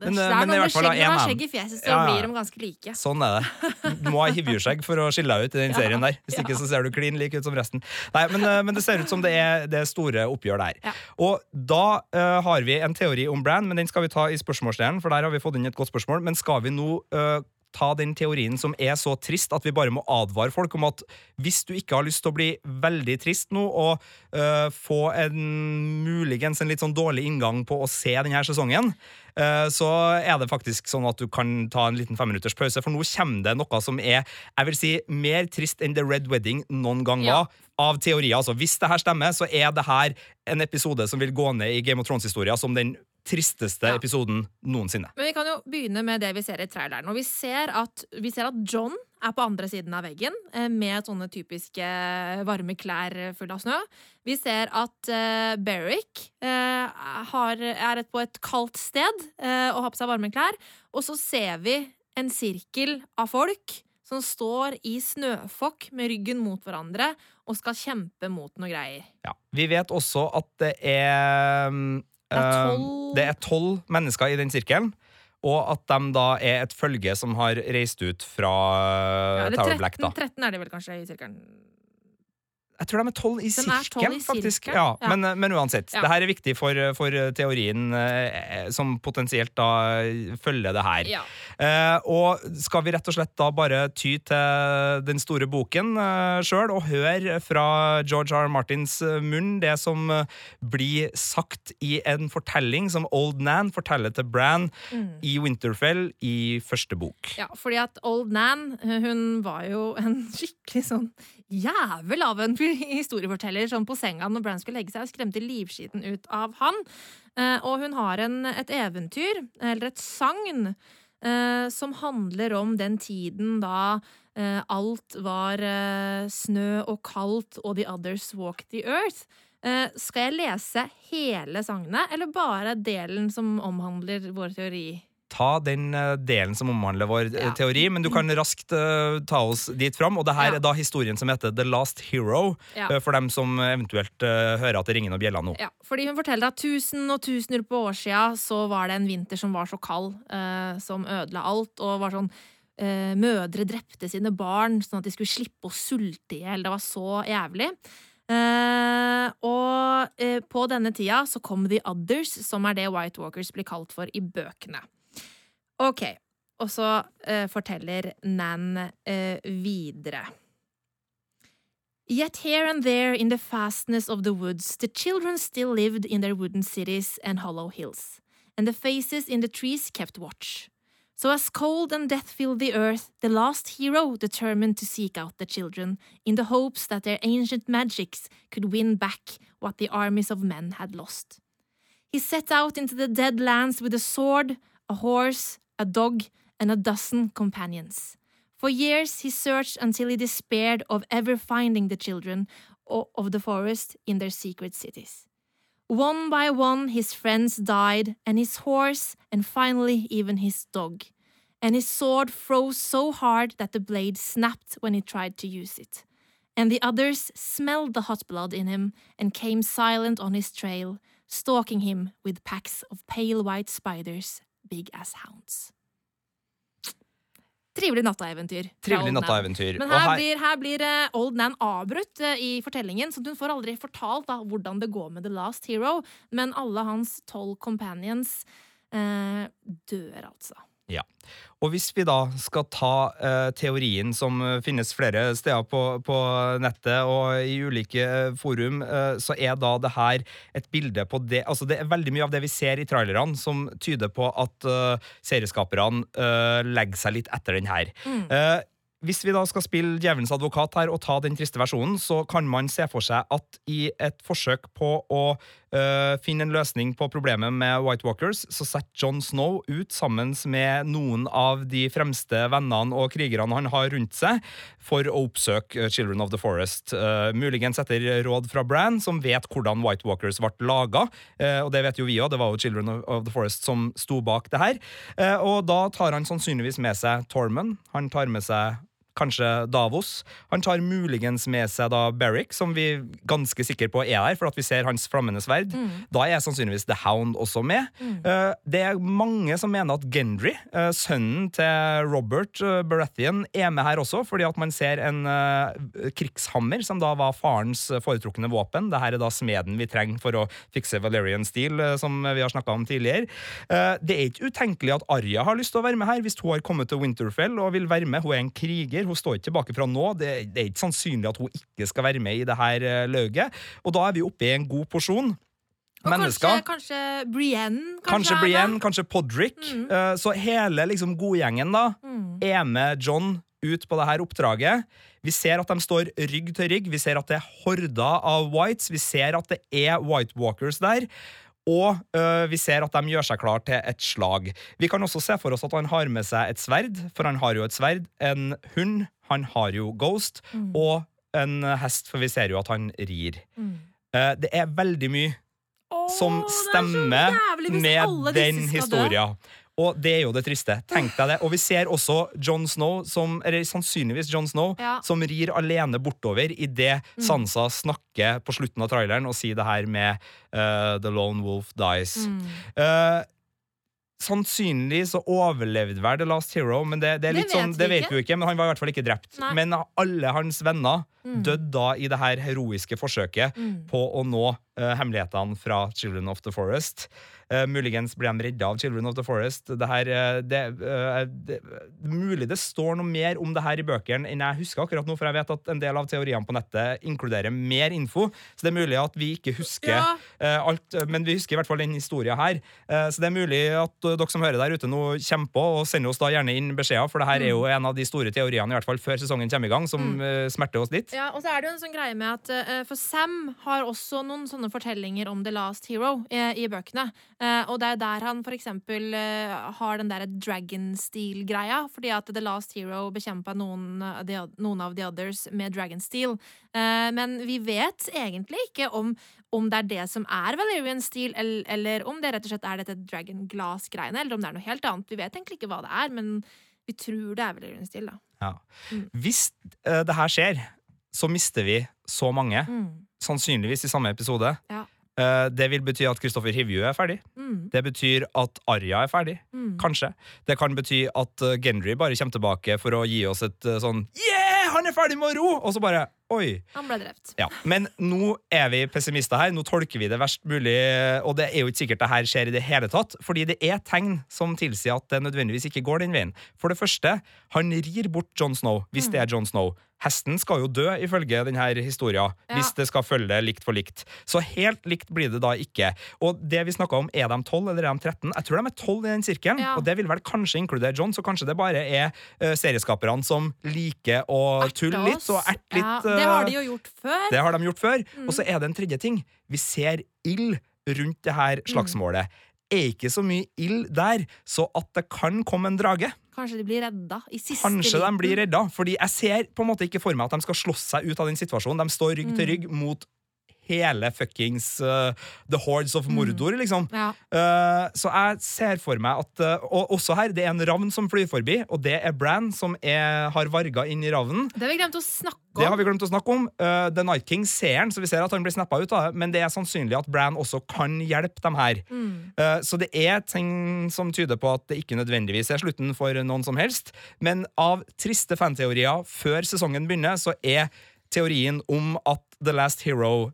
Det Men, er eh, men i noe hvert fall da, skjegg, er dem. skjegg i fjeset, så Ja, ja. blir de ganske like. Sånn er det. Du må ha hivjurskjegg for å skille deg ut i den serien der. Hvis ikke så ser du klin lik ut som resten. Nei, Men, uh, men det ser ut som det er, det er store oppgjør der. Og da uh, har vi en teori om Bran, men den skal vi ta i spørsmålsdelen, for der har vi fått inn et godt spørsmål. Men skal vi nå uh, ta den teorien som er så trist at vi bare må advare folk om at hvis du ikke har lyst til å bli veldig trist nå og uh, få en muligens en litt sånn dårlig inngang på å se denne sesongen, uh, så er det faktisk sånn at du kan ta en liten femminutters pause, for nå kommer det noe som er jeg vil si, mer trist enn The Red Wedding noen gang Ja. Av teorier, altså. Hvis det her stemmer, så er det her en episode som vil gå ned i Game of Thrones-historia som den tristeste Ja. episoden noensinne. Men vi kan jo begynne med det vi ser i traileren. Og vi ser at, vi ser at John er på andre siden av veggen eh, med sånne typiske varme klær fulle av snø. Vi ser at uh, Beric uh, har, er på et kaldt sted uh, og har på seg varme klær. Og så ser vi en sirkel av folk som står i snøfokk med ryggen mot hverandre og skal kjempe mot noe greier. Ja. Vi vet også at det er mm, Det er eh, tolv- det er tolv mennesker i den sirkelen. Og at de da er et følge som har reist ut fra Ja, Tower Black. da 13 er det vel kanskje i sirkelen. Jeg tror de er tolv i De 12 i sirkelen, faktisk. Ja, ja. Men, men uansett. Ja. Det her er viktig for, for teorien eh, som potensielt da følger det her. Ja. Eh, og skal vi rett og slett da bare ty til den store boken eh, sjøl og høre fra George R. Martins eh, munn det som eh, blir sagt i en fortelling som Old Nan forteller til Bran i Winterfell i første bok. Ja, fordi at Old Nan hun var jo en skikkelig sånn jævel av en historieforteller som på senga når Bran skulle legge seg skremte livskiten ut av han. Eh, og hun har en, et eventyr, eller et sagn, eh, som handler om den tiden da eh, alt var snø og kaldt og The Others Walked the Earth. Skal jeg lese hele sagnet, eller bare delen som omhandler vår teori? Ta den eh, delen som omhandler vår eh, Ja. teori, men du kan raskt uh, ta oss dit fram. Og det her Ja. er da historien som heter The Last Hero, Ja. for dem som eventuelt uh, hører at det ringer noen bjeller nå. Ja, fordi hun forteller at tusen og tusener på år siden så var det en vinter som var så kald, som ødela alt, og var sånn Mødre drepte sine barn sånn at de skulle slippe å sulte i hjel. Det var så jævlig. Uh, og uh, på denne tida så kom The Others, som er det White Walkers blir kalt for i bøkene. Ok, og så eh, forteller Nan eh, videre. Yet here and there in the fastness of the woods, the children still lived in their wooden cities and hollow hills, and the faces in the trees kept watch. So as cold and death filled the earth, the last hero determined to seek out the children, in the hopes that their ancient magics could win back what the armies of men had lost. He set out into the dead lands with a sword, a horse, a dog, and a dozen companions. For years he searched until he despaired of ever finding the children of the forest in their secret cities. One by one his friends died, and his horse, and finally even his dog. And his sword froze so hard that the blade snapped when he tried to use it. And the others smelled the hot blood in him and came silent on his trail, stalking him with packs of pale white spiders, big Ass hounds. Trivelig nattaeventyr. Trivelig natteeventyr nattaeventyr. Men her her- blir, her blir eh, Old Nan avbrutt eh, i fortellingen, så hun får aldri fortalt da, hvordan det går med The Last Hero. Men alle hans tolv companions eh, dør, altså. Ja. Og hvis vi da skal ta eh, teorien som eh, finnes flere steder på, på nettet og i ulike eh, forum, eh, så er da det her et bilde på det Altså det er veldig mye av det vi ser i trailerne som tyder på at eh, serieskaperne eh, legger seg litt etter den her. Eh, hvis vi da skal spille djevelens advokat her og ta den triste versjonen, så kan man se for seg at i et forsøk på å øh, finne en løsning på problemet med White Walkers, så setter John Snow ut sammen med noen av de fremste vennene og krigerne han har rundt seg, for å oppsøke øh, Children of the Forest. Uh, muligens etter råd fra Bran, som vet hvordan White Walkers ble laga. Uh, og det vet jo vi òg, det var jo Children of, the Forest som sto bak det her. Eh, og da tar han sannsynligvis med seg Tormund. Han tar med seg kanskje Davos. Han tar muligens med seg da Berrick, som vi er ganske sikre på er der, for at vi ser hans flammende sverd. Da er sannsynligvis The Hound også med. Eh, det er mange som mener at Gendry, eh, sønnen til Robert eh, Baratheon, er med her også, fordi at man ser en krigshammer, som da var farens foretrukne våpen. Dette er da smeden vi trenger for å fikse Valerian Steel, som vi har snakka om tidligere. Det er ikke utenkelig at Arya har lyst til å være med her, hvis hun har kommet til Winterfell og vil være med. Hun er en kriger, hun står ikke tilbake fra nå. Det, det er ikke sannsynlig at hun ikke skal være med i det her løget. lauget. Og da er vi oppe i en god porsjon. Og Mennesker. kanskje, kanskje Brienne? Kanskje kanskje Brienne, kanskje Podrick. Mm. Så hele liksom godgjengen da er med John ut på det her oppdraget. Vi ser at de står rygg til rygg. Vi ser at det er horder av whites. Vi ser at det er White Walkers der. Og øh, vi ser at de gjør seg klar til et slag. Vi kan også se for oss at han har med seg et sverd, for han har jo et sverd. En hund, han har jo Ghost. Og en hest, for vi ser jo at han rir. Eh, det er veldig mye oh, som er stemmer med den historien. Og det er jo det triste. Tenk deg det. Og vi ser også Jon Snow, som, eller sannsynligvis Jon Snow, Ja. Mm. som rir alene bortover idet Sansa snakker på slutten av traileren og sier det her med uh, The Lone Wolf Dies. Mm. Uh, Sannsynlig så overlevde vel The Last Hero, men det, det, er Det sånn, vet vi det vet vi jo ikke. Men han var i hvert fall ikke drept. Nei. Men alle hans venner Mm. døde da i det her heroiske forsøket på å nå uh, hemmelighetene fra Children of the Forest. Uh, muligens ble de redda av Children of the Forest. Det, her, uh, det, det, mulig det står noe mer om det her i bøkene enn jeg husker akkurat nå, for jeg vet at en del av teoriene på nettet inkluderer mer info. Så det er mulig at vi ikke husker Ja. alt, men vi husker i hvert fall den historien her. Så det er mulig at dere som hører der ute nå kommer på, og sender oss da gjerne inn beskjeder, for det her er jo en av de store teoriene, i hvert fall før sesongen kommer i gang, som eh, smerter oss litt. Ja, og så er det jo en sånn greie med at uh, For Sam har også noen sånne fortellinger om The Last Hero uh, i bøkene. Uh, og det er der han for eksempel har den derre Dragon Steel-greia. Fordi at The Last Hero bekjempa noen, noen av the others med Dragon Steel. Eh, men vi vet egentlig ikke om, om det er det som er Valerian Steel, eller, eller om det rett og slett er dette Dragon Glass-greiene, eller om det er noe helt annet. Vi vet egentlig ikke hva det er, men vi tror det er Valerian Steel, da. Ja. Mm. Hvis det her skjer, så mister vi så mange, Mm. sannsynligvis i samme episode. Ja. Eh, det vil bety at Kristoffer Hivju er ferdig. Mm. Det betyr at Arya er ferdig. Mm. Kanskje. Det kan bety at eh, Gendry bare kommer tilbake for å gi oss et eh, sånn Yeah, han er ferdig med å ro! Og så bare Oi. Han ble drept. Ja, Men nå er vi pessimister her. Nå tolker vi det verst mulig, og det er jo ikke sikkert det her skjer i det hele tatt. Fordi det er tegn som tilsier at det nødvendigvis ikke går den veien. For det første, han rir bort Jon Snow, hvis det er Jon Snow. Hesten skal jo dø, ifølge denne historien, Ja. hvis det skal følge likt for likt. Så helt likt blir det da ikke. Og det vi snakka om, er de 12 eller er de 13? Jeg tror de er 12 i den sirkelen, Ja. og det vil vel kanskje inkludere John, så kanskje det bare er uh, serieskaperne som liker å tulle litt og erte litt. Ja, det har de jo gjort før. det har de gjort før. Mm. Og så er det en tredje ting. Vi ser ild rundt det her slagsmålet. Er ikke så mye ild der, så at det kan komme en drage. Kanskje de blir redda i siste Kanskje de blir redda. Fordi jeg ser på en måte ikke for meg at de skal slåss seg ut av den situasjonen. De står rygg til Mm. rygg mot hele fuckings uh, The Hordes of Mordor, liksom. Ja. Uh, så jeg ser for meg at uh, Og også her, det er en ravn som flyr forbi, og det er Bran som er, har varga inn i ravnen. Det har vi glemt å snakke om. Det har vi glemt å snakke om. The Night King ser han, så vi ser at han blir snappa ut av det, men det er sannsynlig at Bran også kan hjelpe dem her. Mm. Så det er ting som tyder på at det ikke nødvendigvis er slutten for noen som helst. Men av triste fanteorier før sesongen begynner, så er teorien om at The Last Hero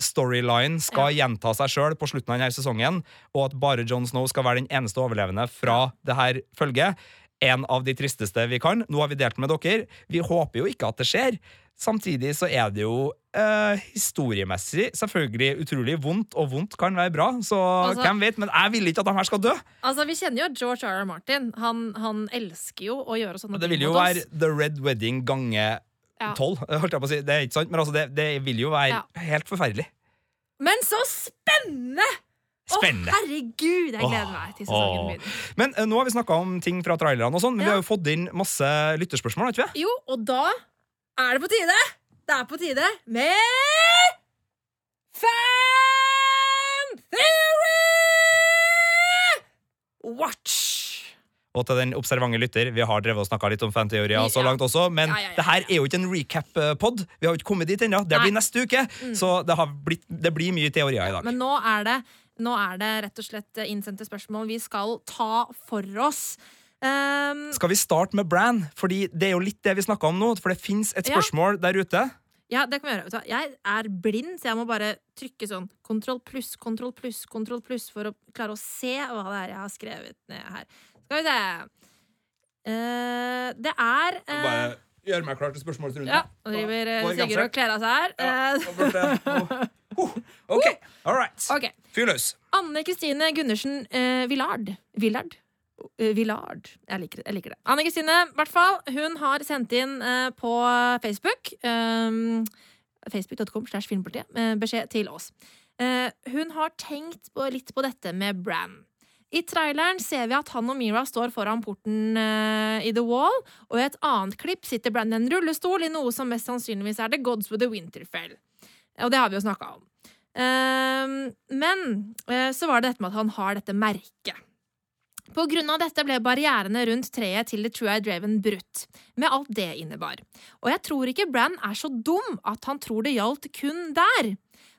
storyline skal gjenta seg sjøl på slutten av denne sesongen, og at bare Jon Snow skal være den eneste overlevende fra det her følget. En av de tristeste vi kan. Nå har vi delt med dere. Vi håper jo ikke at det skjer. Samtidig så er det jo eh, historiemessig selvfølgelig utrolig vondt, og vondt kan være bra, så Altså- hvem vet? Men jeg vil ikke at de her skal dø! Altså, Vi kjenner jo George R. R. Martin. Han, han elsker jo å gjøre sånne Det vil jo være. The Red Wedding gange Ja. holdt jeg på å si. Det er ikke sant, men altså, det, det vil jo være Ja. helt forferdelig. Men så spennende! Spennende. Å, herregud, jeg gleder meg til sesongen begynner. Men uh, nå har vi snakka om ting fra trailerne og sånn, men vi har jo fått inn masse lytterspørsmål, ikke vi? Jo, og da er det på tide Det er på tide med Fan Theory Watch! Og til den observante lytter, vi har drevet og snakka litt om fanteorier så langt også, men Ja, ja, det her er jo ikke en recap-pod. Vi har jo ikke kommet dit ennå. Det blir. Mm. neste uke. Så det, har blitt, det blir mye teorier i dag. Men nå er det, nå er det rett og slett innsendte spørsmål vi skal ta for oss. Um, Skal vi starte med Bran? Fordi det er jo litt det vi snakka om nå. For det fins et spørsmål der ute. ja, det kan vi gjøre. Jeg er blind, så jeg må bare trykke sånn kontroll pluss, kontroll pluss, kontroll pluss for å klare å se hva det er jeg har skrevet ned her. Skal vi se. uh, det er uh, Bare gjør meg klar til spørsmålsrunden. Ja, nå driver eh, i Sigurd og kler av seg her. Uh, OK, all right. ok. Fyr løs. Anne Kristine Gundersen uh, Villard. Villard? Eh, Villard. Jeg liker, jeg liker det. Anne Kristine, i hvert fall, hun har sendt inn uh, på Facebook um, Facebook.com slash filmpartiet eh, beskjed til oss. Eh, hun har tenkt på, litt på dette med Bran. I traileren ser vi at han og Mira står foran porten uh, i The Wall, og i et annet klipp sitter Brandon i en rullestol i noe som mest sannsynligvis er The Gods with the Winterfell. Og det har vi jo snakka om. Uh, men uh, så var det dette med at han har dette merket. På grunn av dette ble barrierene rundt treet til The True Eye Draven brutt, med alt det innebar. Og jeg tror ikke Brann er så dum at han tror det gjaldt kun der.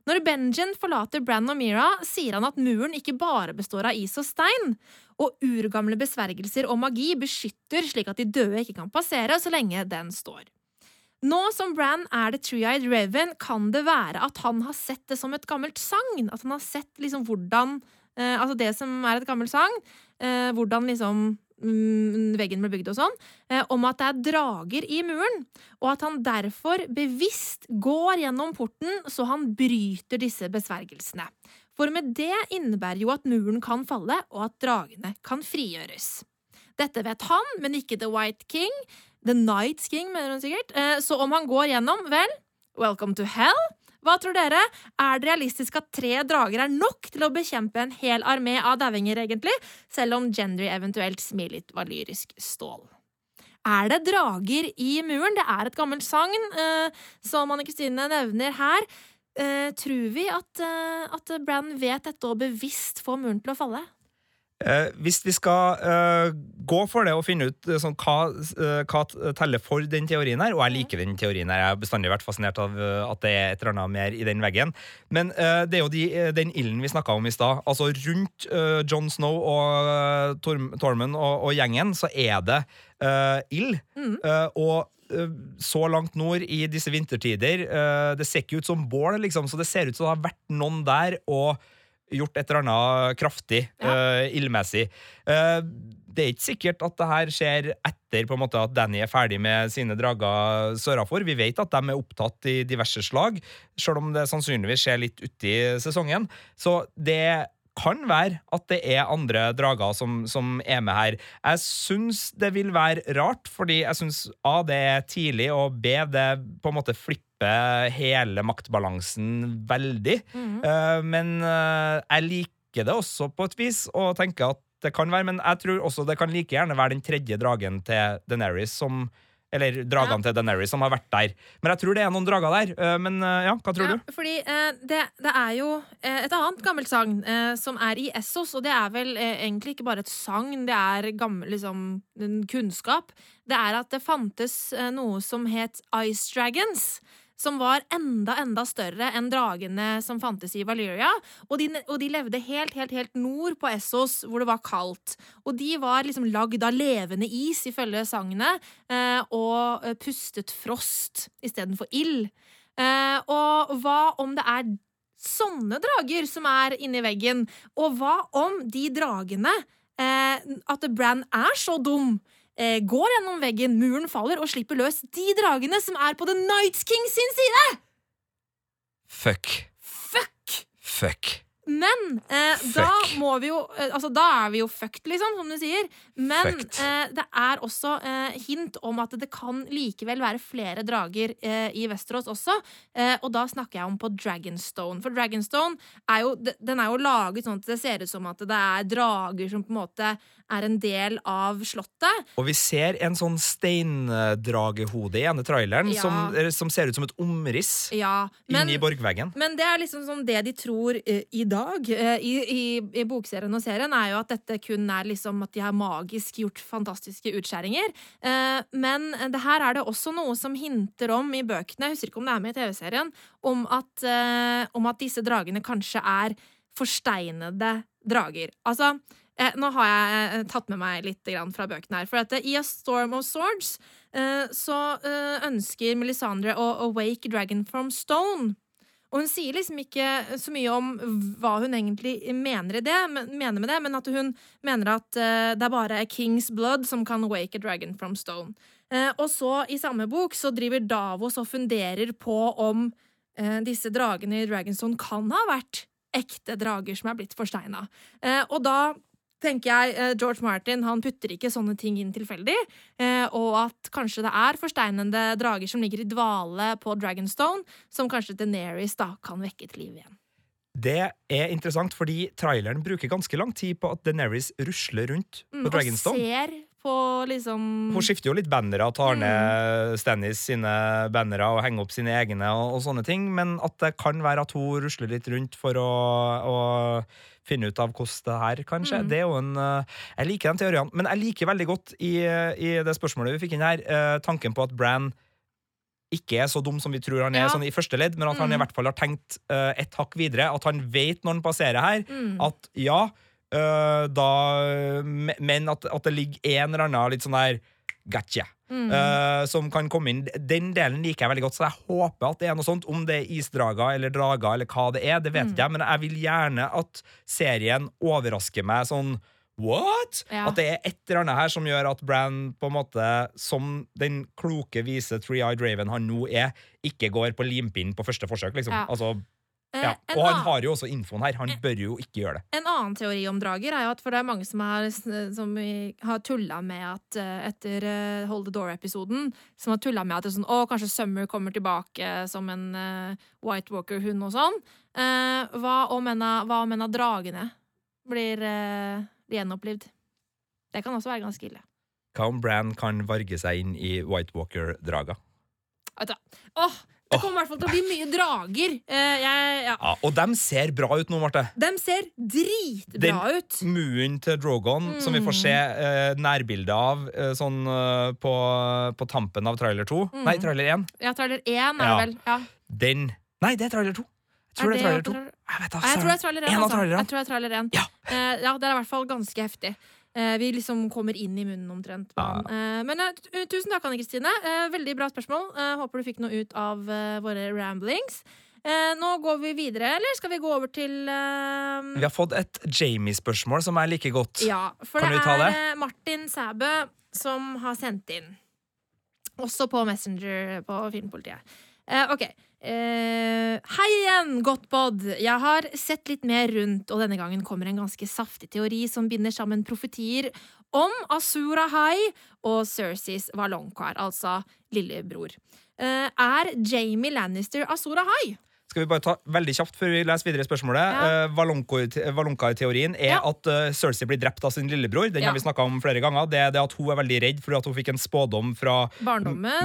Når Benjen forlater Bran og Mira, sier han at muren ikke bare består av is og stein, og urgamle besvergelser og magi beskytter slik at de døde ikke kan passere så lenge den står. Nå som Bran er The Tree-Eyed Raven, kan det være at han har sett det som et gammelt sagn. At han har sett liksom hvordan eh, Altså det som er et gammelt sagn, eh, hvordan liksom veggen ble bygd og sånn, eh, om at det er drager i muren, og at han derfor bevisst går gjennom porten så han bryter disse besvergelsene. For med det innebærer jo at muren kan falle, og at dragene kan frigjøres. Dette vet han, men ikke The White King. The Night King, mener hun sikkert. Eh, Så om han går gjennom, vel, welcome to hell. Hva tror dere? Er det realistisk at tre drager er nok til å bekjempe en hel armé av dauinger, egentlig? Selv om Gendry eventuelt smir litt valyrisk stål. Er det drager i muren? Det er et gammelt sagn, eh, som Anne Kristine nevner her. Eh, tror vi at, eh, at Bran vet dette og bevisst får muren til å falle? Eh, hvis vi skal eh, gå for det og finne ut eh, sånn, hva, eh, hva teller for den teorien her, og jeg liker den teorien her, jeg har bestandig vært fascinert av eh, at det er et eller annet mer i den veggen, men eh, det er jo de, den ilden vi snakka om i stad. Altså rundt eh, Jon Snow og uh, Torm, Tormund og, og gjengen, så er det eh, ild. Eh, og eh, så langt nord i disse vintertider Det ser ikke ut som bål, liksom, så det ser ut som det har vært noen der og gjort et eller annet kraftig eh, ildmessig. Uh, det er ikke sikkert at det her skjer etter på en måte at Danny er ferdig med sine drager sørafor. Vi vet at de er opptatt i diverse slag, selv om det sannsynligvis skjer litt uti sesongen. Så det kan være at det er andre drager som, som er med her. Jeg syns det vil være rart, fordi jeg syns A, det er tidlig, og B, det på en måte flipper hele maktbalansen veldig. Eh, men eh, jeg liker det også på et vis, og tenker at det kan være, men jeg tror også det kan like gjerne være den tredje dragen til Daenerys som eller dragene til Daenerys som har vært der. Men jeg tror det er noen drager der. eh, Men eh, ja, hva tror ja, du? Fordi eh, det, det er jo et annet gammelt sagn som er i Essos, og det er vel egentlig ikke bare et sagn, det er gammel liksom, kunnskap. Det er at det fantes noe som het Ice Dragons. Som var enda, enda større enn dragene som fantes i Valyria. Og de, og de levde helt, helt, helt nord på Essos, hvor det var kaldt. Og de var liksom lagd av levende is, ifølge sagnet, eh, og eh, pustet frost istedenfor ild. Eh, og hva om det er sånne drager som er inni veggen? Og hva om de dragene At Bran er så dum, eh, går gjennom veggen, muren faller og slipper løs de dragene som er på The Night King sin side? Fuck. Fuck! Fuck. Men eh, da må vi jo eh, Altså, da er vi jo fucked, liksom, som du sier. Men eh, det er også eh, hint om at det kan likevel være flere drager eh, i Westerås også. Eh, og da snakker jeg om på Dragonstone. For Dragonstone er jo, den er jo laget sånn at det ser ut som at det er drager som på en måte er en del av slottet. Og vi ser en sånn steindragehode i ene traileren Ja. som, eh, som ser ut som et omriss Ja, men, inni borgveggen. men det er liksom sånn det de tror uh, i dag uh, i, i, i bokserien og serien, er jo at dette kun er liksom at de har magisk gjort fantastiske utskjæringer. Uh, men det her er det også noe som hinter om i bøkene, jeg husker ikke om det er med i TV-serien, om, om at disse dragene kanskje er forsteinede drager. Altså, eh, nå har jeg eh, tatt med meg litt fra bøkene her. For at eh, i A Storm of Swords eh, så eh, ønsker Melisandre å awake dragon from stone. Og hun sier liksom ikke så mye om hva hun egentlig mener, det, men, mener med det, men at hun mener at det er bare king's blood som kan wake a dragon from stone. Og så, i samme bok, så driver Davos og funderer på om disse dragene i Dragonstone kan ha vært ekte drager som er blitt forsteina. Og da tenker jeg eh, George Martin han putter ikke sånne ting inn tilfeldig, eh, og at kanskje det er forsteinende drager som ligger i dvale på Dragonstone, som kanskje Deneris da kan vekke til liv igjen. Det er interessant, fordi traileren bruker ganske lang tid på at Deneris rusler rundt Mm, på Dragonstone. Og ser på liksom Hun skifter jo litt bannere, tar Mm. ned Stannis sine bannere og henger opp sine egne, og, og sånne ting, men at det kan være at hun rusler litt rundt for å, å finne ut av hvordan det her kan skje. Mm. Det er jo en eh, Jeg liker den teorien, men jeg liker veldig godt i, i det spørsmålet vi fikk inn her, eh, tanken på at Bran ikke er så dum som vi tror han er Ja. sånn i første ledd, men at han i Mm. hvert fall har tenkt uh, et hakk videre. At han vet når han passerer her, Mm. at ja, øh, da Men at, at det ligger en eller annen litt sånn der gotcha. Mm. Uh, som kan komme inn. Den delen liker jeg veldig godt, så jeg håper at det er noe sånt. Om det er isdrager eller drager eller hva det er, det vet Mm. jeg, men jeg vil gjerne at serien overrasker meg sånn What?! Ja. At det er et eller annet her som gjør at Bran, på en måte, som den kloke, vise Three-Eyed Raven han nå er, ikke går på limpinn på første forsøk, liksom. Ja. Altså, ja. en Og han har jo også infoen her. Han bør jo ikke gjøre det. En annen teori om drager er jo at for det er mange som har, som har tulla med at eh, etter eh, Hold the Door-episoden Som har tulla med at det er sånn, å, kanskje Summer kommer tilbake som en uh, White Walker-hund og sånn. Uh, hva om en av, hva om en av dragene blir uh, gjenopplivd? Det kan også være ganske ille. Hva om Bran kan varge seg inn i White Walker-draga? Åh, det kommer i hvert fall til å bli mye drager. Eh, jeg, ja. Ja, og de ser bra ut nå, Marte. De ser dritbra ut. Muen til Drogon, som vi får se eh, nærbilde av eh, sånn eh, på, på tampen av trailer 2. Mm. Nei, trailer 1. Ja, trailer 1 er Ja. det vel. Ja. Den Nei, det er trailer 2. Jeg tror det er trailer 2. trailer- Jeg vet da, Nei, jeg tror det er søren. trailer En 1. av Altså. trailerne. Jeg tror det er trailer 1. Ja. Eh, ja, det er i hvert fall ganske heftig. Eh, vi liksom kommer inn i munnen omtrent. Ja. Eh, men eh, tusen takk, Anne Kristine. Veldig bra spørsmål. Håper du fikk noe ut av våre ramblings. Nå går vi videre, eller skal vi gå over til Vi har fått et Jamie-spørsmål som er like godt. Ja, for Kan det er det? Martin Sæbø som har sendt inn. Også på Messenger på Filmpolitiet. Ok. Eh, hei igjen, Godtbod! Jeg har sett litt mer rundt, og denne gangen kommer en ganske saftig teori som binder sammen profetier om Asura High og Cerseys Valonquar, altså lillebror. Uh, er Jamie Lannister Asura High? Skal vi bare ta veldig kjapt før vi leser videre spørsmålet? Ja. Uh, Valonko- Valonka-teorien er Ja. at uh, Cersei blir drept av sin lillebror. Den Ja. har vi snakka om flere ganger. Det er det at hun er veldig redd fordi at hun fikk en spådom fra.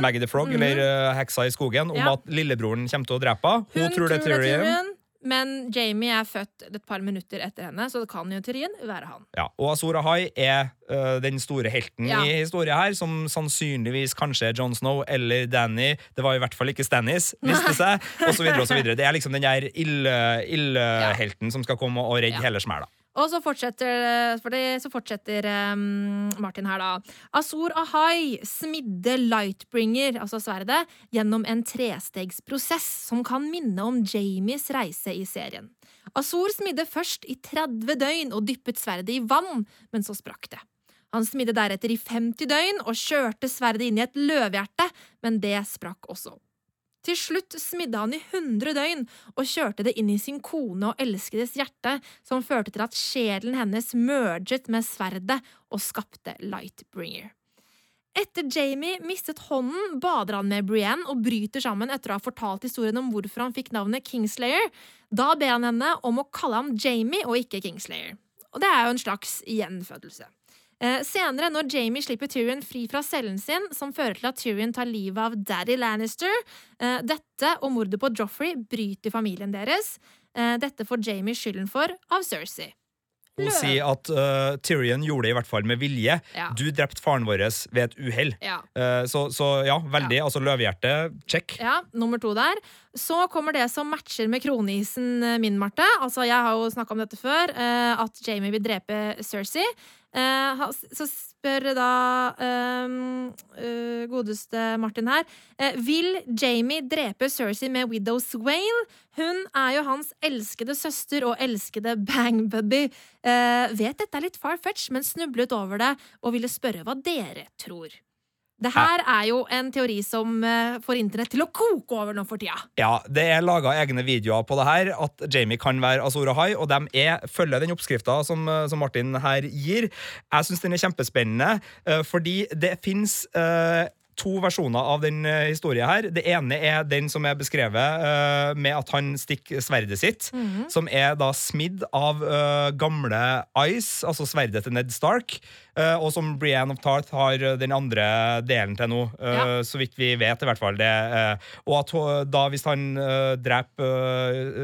Maggie the Frog, Mhm. eller uh, heksa i skogen, om at lillebroren kommer til å drepe henne. Hun, Hun tror det er teorien. Men Jamie er født et par minutter etter henne, så det kan jo teorien være han. Ja, og Azor Ahai er eh, den store helten Ja. i historien her, som sannsynligvis kanskje er Jon Snow eller Danny. Det var i hvert fall ikke Stannis, viste det seg. Og så videre og så videre. Det er liksom den der ille- ille-helten som skal komme og redde Ja. hele smæla. Og så fortsetter, for det, så fortsetter um, Martin her, da. Azor Ahai smidde Lightbringer, altså sverdet, gjennom en trestegsprosess som kan minne om Jamies reise i serien. Azor smidde først i 30 døgn og dyppet sverdet i vann, men så sprakk det. Han smidde deretter i 50 døgn og kjørte sverdet inn i et løvhjerte, men det sprakk også. Til slutt smidde han i 100 døgn og kjørte det inn i sin kone og elskedes hjerte, som førte til at sjelen hennes merget med sverdet og skapte Lightbringer. Etter Jamie mistet hånden, bader han med Brienne og bryter sammen etter å ha fortalt historien om hvorfor han fikk navnet Kingslayer. Da ber han henne om å kalle ham Jamie og ikke Kingslayer. Og det er jo en slags gjenfødelse. Eh, senere, når Jamie slipper Tyrion fri fra cellen sin, som fører til at Tyrion tar livet av Daddy Lannister eh, Dette og mordet på Joffrey bryter familien deres. Eh, dette får Jamie skylden for av Cersei. Hun sier at uh, Tyrion gjorde det i hvert fall med vilje. Ja. Du drepte faren vår ved et uhell. Ja. Uh, så, så ja, veldig. Altså løvehjerte, check. Ja, nummer to der. Så kommer det som matcher med kronisen min, Marte. Altså, jeg har jo snakka om dette før, uh, at Jamie vil drepe Cersei. Ha- så spør da ehm, uh, godeste Martin her uh, Vil Jamie drepe Cersei med Widow Swain? Hun er jo hans elskede søster og elskede bang buddy. Vet dette er litt far-fetch, men snublet over det og ville spørre hva dere tror. Det her er jo en teori som eh, får internett til å koke over nå for tida. Ja, Det er laga egne videoer på det her, at Jamie kan være Azora High, og de er, følger den oppskrifta som, eh, som Martin her gir. Jeg syns den er kjempespennende, eh, fordi det fins to versjoner av den historien her. Det ene er den som er beskrevet med at han stikker sverdet sitt, som er da smidd av gamle Ice, altså sverdet til Ned Stark, og som Brienne of Tarth har eh, den andre delen til nå, eh, Ja. så vidt vi vet i hvert fall. Det, eh, og at da hvis han eh, dreper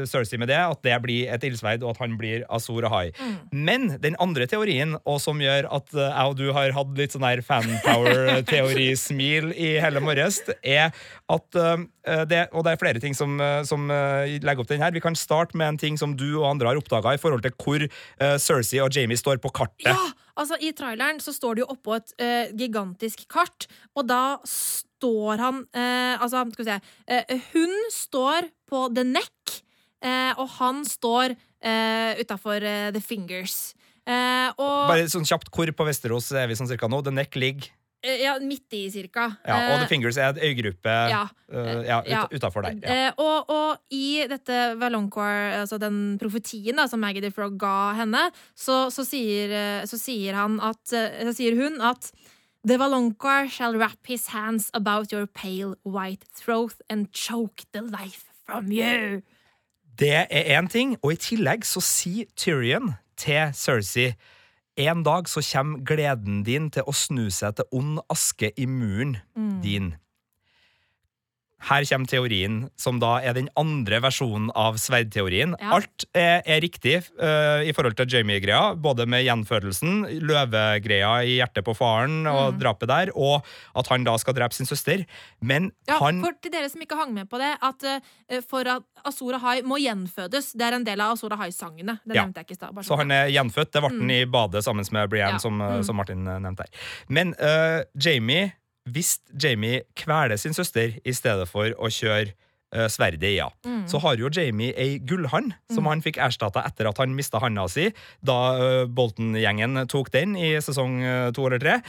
eh, Cersei med det, at det blir et ildsverd, og at han blir Azor Ahai. Men den andre teorien, og som gjør at eh, jeg og du har hatt litt sånn her fanpower-teorismil i hele morges, er at eh, det, Og det er flere ting som, eh, som eh, legger opp den her. Vi kan starte med en ting som du og andre har oppdaga i forhold til hvor eh, Cersei og Jamie står på kartet. Ja! Altså, I traileren så står det jo oppå et uh, gigantisk kart, og da står han uh, Altså, skal vi se uh, Hun står på The Neck, og han står uh, utafor The Fingers. Bare sånn kjapt, Hvor på Vesterås er vi sånn cirka nå? The Neck ligger Ja, midt i, cirka. ja, Og Eh, The Fingers er et øygruppe ja. eh, ja, Ja. ut, utafor der. Ja. Eh, og, og i dette Valonqor, altså den profetien da, som Maggie the Frog ga henne, så, så, sier, eh, så sier han at eh, Så sier hun at The Valonqor shall wrap his hands about your pale white throat and choke the life from you. Det er én ting, og i tillegg så sier Tyrion til Cersei en dag så kommer gleden din til å snu seg til ond aske i muren din. Her kommer teorien, som da er den andre versjonen av sverdteorien. Ja. Alt er, er riktig uh, i forhold til Jamie-greia, både med gjenfødelsen, løvegreia i hjertet på faren og drapet der, og at han da skal drepe sin søster. Men Ja, han For til dere som ikke hang med på det, at uh, for at Azor Ahai må gjenfødes, det er en del av Azor Ahai-sangene. Det Ja. nevnte jeg ikke i stad. Så sånn. han er gjenfødt. Det ble han i badet sammen med Brienne, som, Mm. som Martin eh, nevnte her. Men uh, Jamie Hvis Jamie kveler sin søster i stedet for å kjøre uh, sverdet i henne, Mm. så har jo Jamie ei gullhand som han fikk erstatta etter at han mista handa si, da uh, Bolton-gjengen tok den i sesong uh, to eller tre.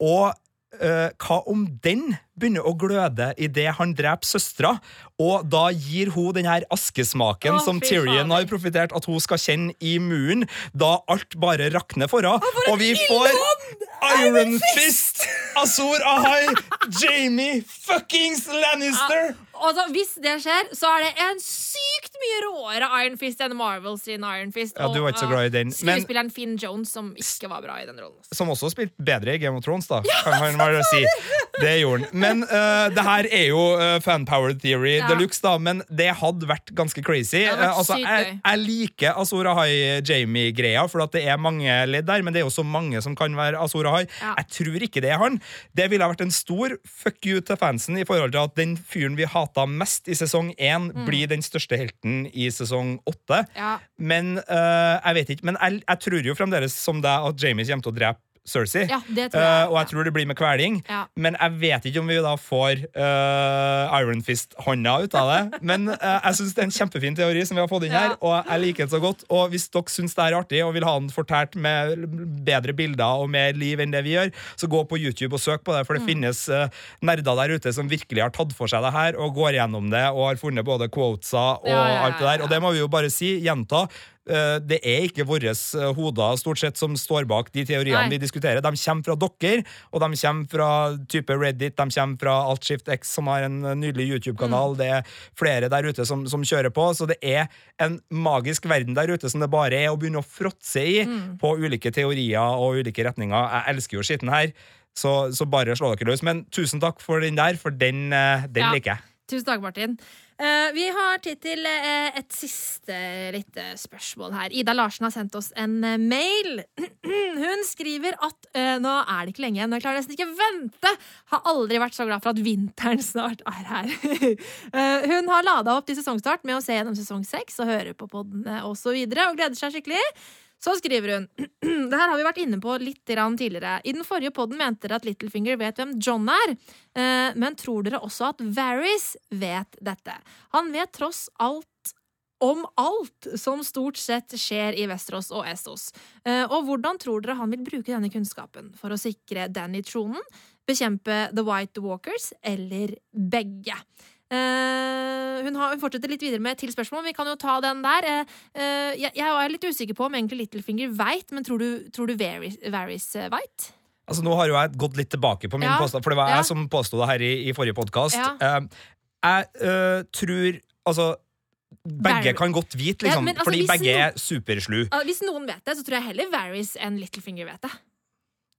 Og hva om den begynner å gløde idet han dreper søstera, og da gir hun den her askesmaken oh, som Tyrion har profitert at hun skal kjenne i muren, da alt bare rakner for henne. Og vi får Iron Fist, Azor Ahai, Jamie fuckings Lannister! Altså, hvis det skjer, så er det en sykt mye råere Iron Fist enn Marvel sin Iron Fist. Ja, du var ikke så glad i den, Skuespilleren Finn Jones, som ikke var bra i den rollen. Som også spilte bedre i Game of Thrones, da. kan man bare si. Det gjorde han. Men uh, det her er jo uh, fanpower theory Ja. Deluxe, da. Men det hadde vært ganske crazy. Vært uh, altså, jeg, jeg liker Azor Ahai-Jamie-greia, for at det er mange ledd der, men det er jo så mange som kan være Azor Ahai. Ja. Jeg tror ikke det er han. Det ville vært en stor fuck you til fansen i forhold til at den fyren vi hata mest i sesong én, Mm. blir den største helten i sesong åtte. Ja. Men jeg vet ikke, men jeg, jeg tror jo fremdeles som deg at Jamie kommer til å drepe Cersei. Ja, jeg. Eh, og jeg tror det blir med kveling. Ja. Men jeg vet ikke om vi da får uh, Iron Fist-hånda ut av det. Men uh, jeg syns det er en kjempefin teori som vi har fått inn her, og jeg liker den så godt. Og hvis dere syns det er artig og vil ha den fortalt med bedre bilder og mer liv enn det vi gjør, så gå på YouTube og søk på det, for det Mm. finnes nerder der ute som virkelig har tatt for seg det her og går gjennom det og har funnet både quotes og alt det der. Og det må vi jo bare si, gjenta. Eh, det er ikke våre hoder stort sett som står bak de teoriene Nei. vi diskuterer. De kommer fra dere, og de kommer fra type Reddit, de kommer fra Altskift X, som har en nydelig YouTube-kanal. Mm. Det er flere der ute som, som kjører på, så det er en magisk verden der ute som det bare er å begynne å fråtse i Mm. på ulike teorier og ulike retninger. Jeg elsker jo skitten her, så, så bare slå dere løs. Men tusen takk for den der, for den, eh, den Ja. liker jeg. Tusen takk, Martin. Eh, vi har tid til uh, et siste lite spørsmål her. Ida Larsen har sendt oss en uh, mail. Hun skriver at eh, nå er det ikke lenge igjen, jeg klarer nesten ikke vente. Har aldri vært så glad for at vinteren snart er her. Eh, hun har lada opp til sesongstart med å se gjennom sesong seks og høre på podene osv. Og, og gleder seg skikkelig. Så skriver hun Det her har vi vært inne på litt tidligere. I den forrige podden mente dere at Littlefinger vet hvem John er. eh, Men tror dere også at Varys vet dette? Han vet tross alt om alt som stort sett skjer i Vesterås og Essos. Eh, Og hvordan tror dere han vil bruke denne kunnskapen for å sikre Danny tronen, bekjempe The White Walkers eller begge? Eh, hun, har, hun fortsetter litt videre med til spørsmål. Vi kan jo ta den der. Eh, eh, jeg, jeg er litt usikker på om egentlig Littlefinger veit, men tror du, tror du Varys, Varys veit? Altså, nå har jo jeg gått litt tilbake på min Ja. påstand, for det var Ja. jeg som påsto det her i, i forrige podkast. Ja. jeg tror Altså, begge kan godt vite, liksom, Ja, altså, fordi begge no- er superslu. Hvis noen vet det, så tror jeg heller Varys enn Littlefinger vet det.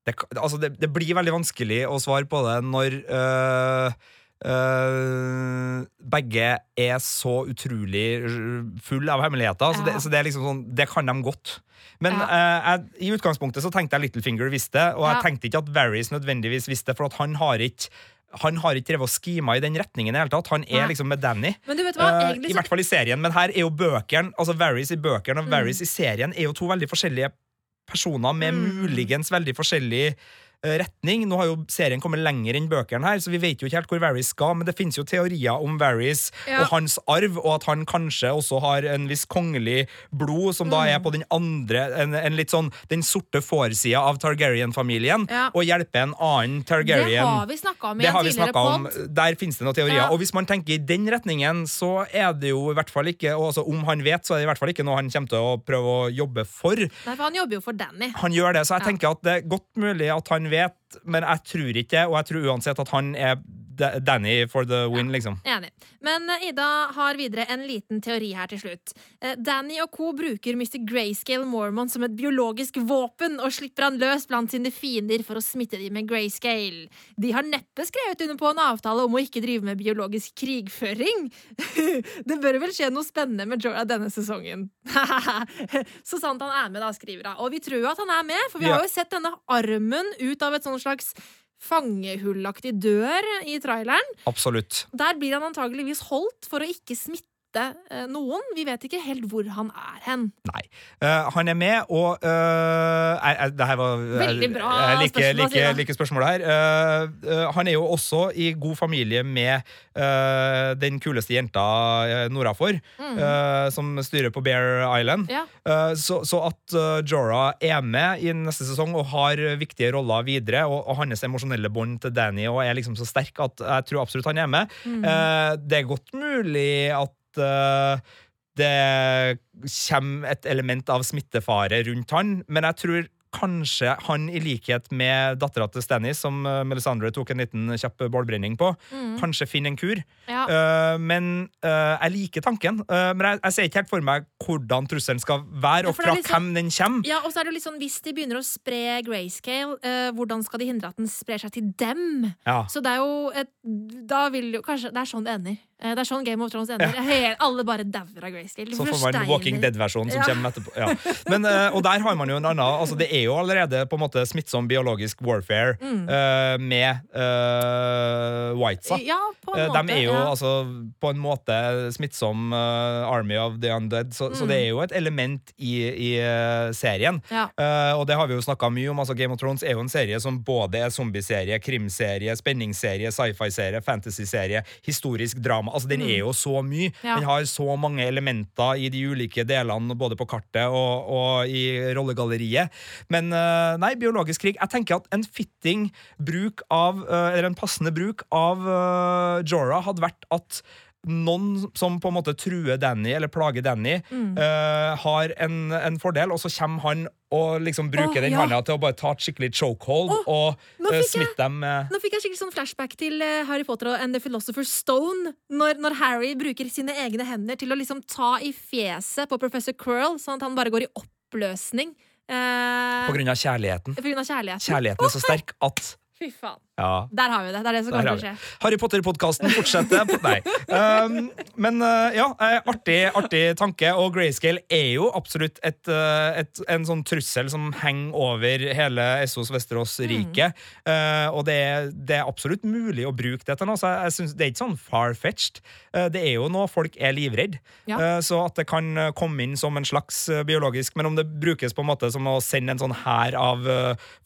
Det, altså, det, det blir veldig vanskelig å svare på det når øh, øh, begge er så utrolig full av hemmeligheter. Så, det, så det er liksom sånn Det kan de godt. Men Ja. uh, jeg, i utgangspunktet så tenkte jeg Littlefinger visste, og jeg tenkte ikke at Varys nødvendigvis visste, for at han har ikke han har ikke drevet og skima i den retningen i hele tatt. Han er liksom med Danny. Men du vet hva? Egentlig I hvert fall i serien, men her er jo bøkene Altså Varys i bøkene og Mm. Varys i serien er jo to veldig forskjellige personer med Mm. muligens veldig forskjellig retning. Nå har jo serien kommet lenger enn bøkene her, så vi vet jo ikke helt hvor Varys skal, men det finnes jo teorier om Varys Ja. og hans arv, og at han kanskje også har en viss kongelig blod, som da Mm. er på den andre En, en litt sånn den sorte fårsida av Targaryen-familien, Ja. og hjelpe en annen Targaryen. Det har vi snakka om i en tidligere pod. Der finnes det noen teorier. Ja. Og hvis man tenker i den retningen, så er det jo i hvert fall ikke og altså Om han vet, så er det i hvert fall ikke noe han kommer til å prøve å jobbe for. Nei, for han jobber jo for Danny. Han gjør det, så jeg tenker at det er godt mulig at han vet, men jeg tror ikke det, og jeg tror uansett at han er Danny for the win, liksom. Enig. Men eh, Ida har videre en liten teori her til slutt. Eh, Danny og co. bruker Mr. Grayscale Mormon som et biologisk våpen og slipper han løs blant sine fiender for å smitte dem med grayscale. De har neppe skrevet under på en avtale om å ikke drive med biologisk krigføring. det bør vel skje noe spennende med Jorah denne sesongen. Så sant han er med, da, skriver hun. Og vi tror at han er med, for vi har jo sett denne armen ut av et sånn slags fangehullaktig dør i traileren. Absolutt. Der blir han antageligvis holdt for å ikke smitte noen. Vi vet ikke helt hvor han er hen. Nei. Uh, han er med, og uh, er, er, det her var Veldig bra Jeg like, spørsmål, Like, like spørsmålet her. Uh, eh, han er jo også i god familie med eh, den kuleste jenta uh, mm. eh, som styrer på Bear Island. Ja. Eh, så, so at uh, Jorah er med i neste sesong og har viktige roller videre, og, og hans emosjonelle bånd til Danny og er liksom så sterk at jeg tror absolutt han er med. Mm. Eh, det er godt mulig at eh, det kommer et element av smittefare rundt han, men jeg tror kanskje han, i likhet med dattera til Stanny, som uh, Melisandre tok en liten kjapp bålbrenning på, kanskje finner en kur. Mm. Ja. Uh, men uh, jeg liker tanken. Men jeg, jeg ser ikke helt for meg hvordan trusselen skal være, Ja, og fra liksom- hvem den kommer. Ja, og så er det litt sånn, Hvis de begynner å spre grayscale, hvordan skal de hindre at den sprer seg til dem? Ja. Så det er jo et, Da vil jo kanskje Det er sånn det ender. Eh, Det er sånn Game of Thrones ender. He- alle bare dauer av grayscale. Så får man. Walking Dead-versjonen som Ja. kommer etterpå. Ja. Men, eh, og der har man jo en annen altså Det er jo allerede på en måte smittsom biologisk warfare eh, med uh, Whitesa. Mm. Ja, på en måte. De er jo ja. altså på en måte smittsom uh, Army of the Undead, så, så Mm. det er jo et element i, i serien. Ja. Og det har vi jo snakka mye om. altså Game of Thrones er jo en serie som både er zombieserie, krimserie, spenningsserie, sci-fi-serie, fantasy-serie, historisk drama. Altså Den er jo så mye. Mm. Ja. Den har så mange elementer i de ulike delene, både på kartet og, og i rollegalleriet. Men eh, nei, biologisk krig Jeg tenker at en fitting bruk av, eh, eller en passende bruk av uh, Jorah hadde vært at noen som på en måte truer Danny eller plager Danny, Mm. uh, har en, en fordel, og så kommer han og liksom bruker oh, den ja. handa til å bare ta et skikkelig chokehold oh, og jeg- smitte dem med Nå fikk jeg skikkelig sånn flashback til eh, Harry Potter og The Philosopher's Stone. Når, når Harry bruker sine egne hender til å liksom ta i fjeset på professor Quirrell, sånn at han bare går i oppløsning. Uh, På grunn av kjærligheten. på grunn av kjærligheten. Kjærligheten er så sterk at Fy faen. Ja, Der har vi det. Det er det som kommer til å skje. Harry Potter-podkasten fortsetter. Nei. Um, men uh, ja, eh, artig, artig tanke. Og Grayscale er jo absolutt et, uh, et, en sånn trussel som henger over hele Essos Vesterås-riket. Uh, og det er, det er absolutt mulig å bruke det til noe. Så jeg, jeg synes Det er ikke sånn far-fetched. Uh, det er jo noe folk er livredd. Ja. Så at det kan komme inn som en slags biologisk Men om det brukes på en måte som å sende en sånn hær av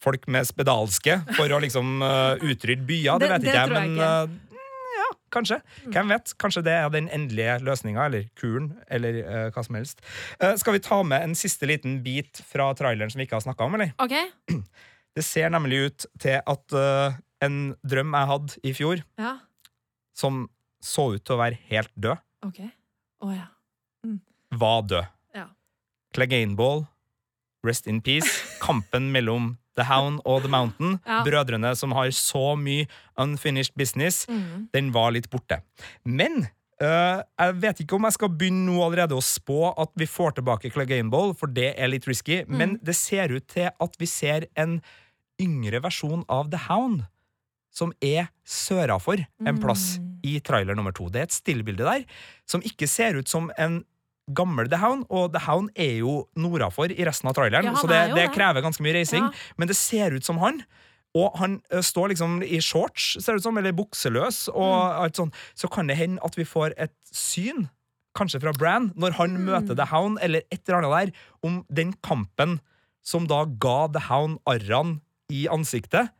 folk med spedalske for å liksom utrydde byer, det, Det- vet det ikke jeg. tror jeg Men ikke. uh, ja, kanskje. Hvem vet? Kanskje det er den endelige løsninga, eller kuren, eller uh, hva som helst. Uh, skal vi ta med en siste liten bit fra traileren som vi ikke har snakka om, eller? Okay. Det ser nemlig ut til at uh, en drøm jeg hadde i fjor, Ja. som så ut til å være helt død, okay. oh, ja. var død. Ja. Cleganeball, rest in peace. Kampen mellom The Hound og The Mountain, Ja. brødrene som har så mye unfinished business, Mm. den var litt borte. Men øh, jeg vet ikke om jeg skal begynne nå allerede å spå at vi får tilbake Cleganeball, for det er litt risky, men det ser ut til at vi ser en yngre versjon av The Hound. Som er sørafor en plass i trailer nummer to. Det er et stillbilde der som ikke ser ut som en gammel The Hound, og The Hound er jo nordafor i resten av traileren, Ja, så det, det det. krever ganske mye reising. Ja. Men det ser ut som han. Og han ø, står liksom i shorts, ser det ut som, eller bukseløs, og Mm. alt sånn. Så kan det hende at vi får et syn, kanskje fra Bran, når han Mm. møter The Hound, eller et eller annet der, om den kampen som da ga The Hound arrene i ansiktet.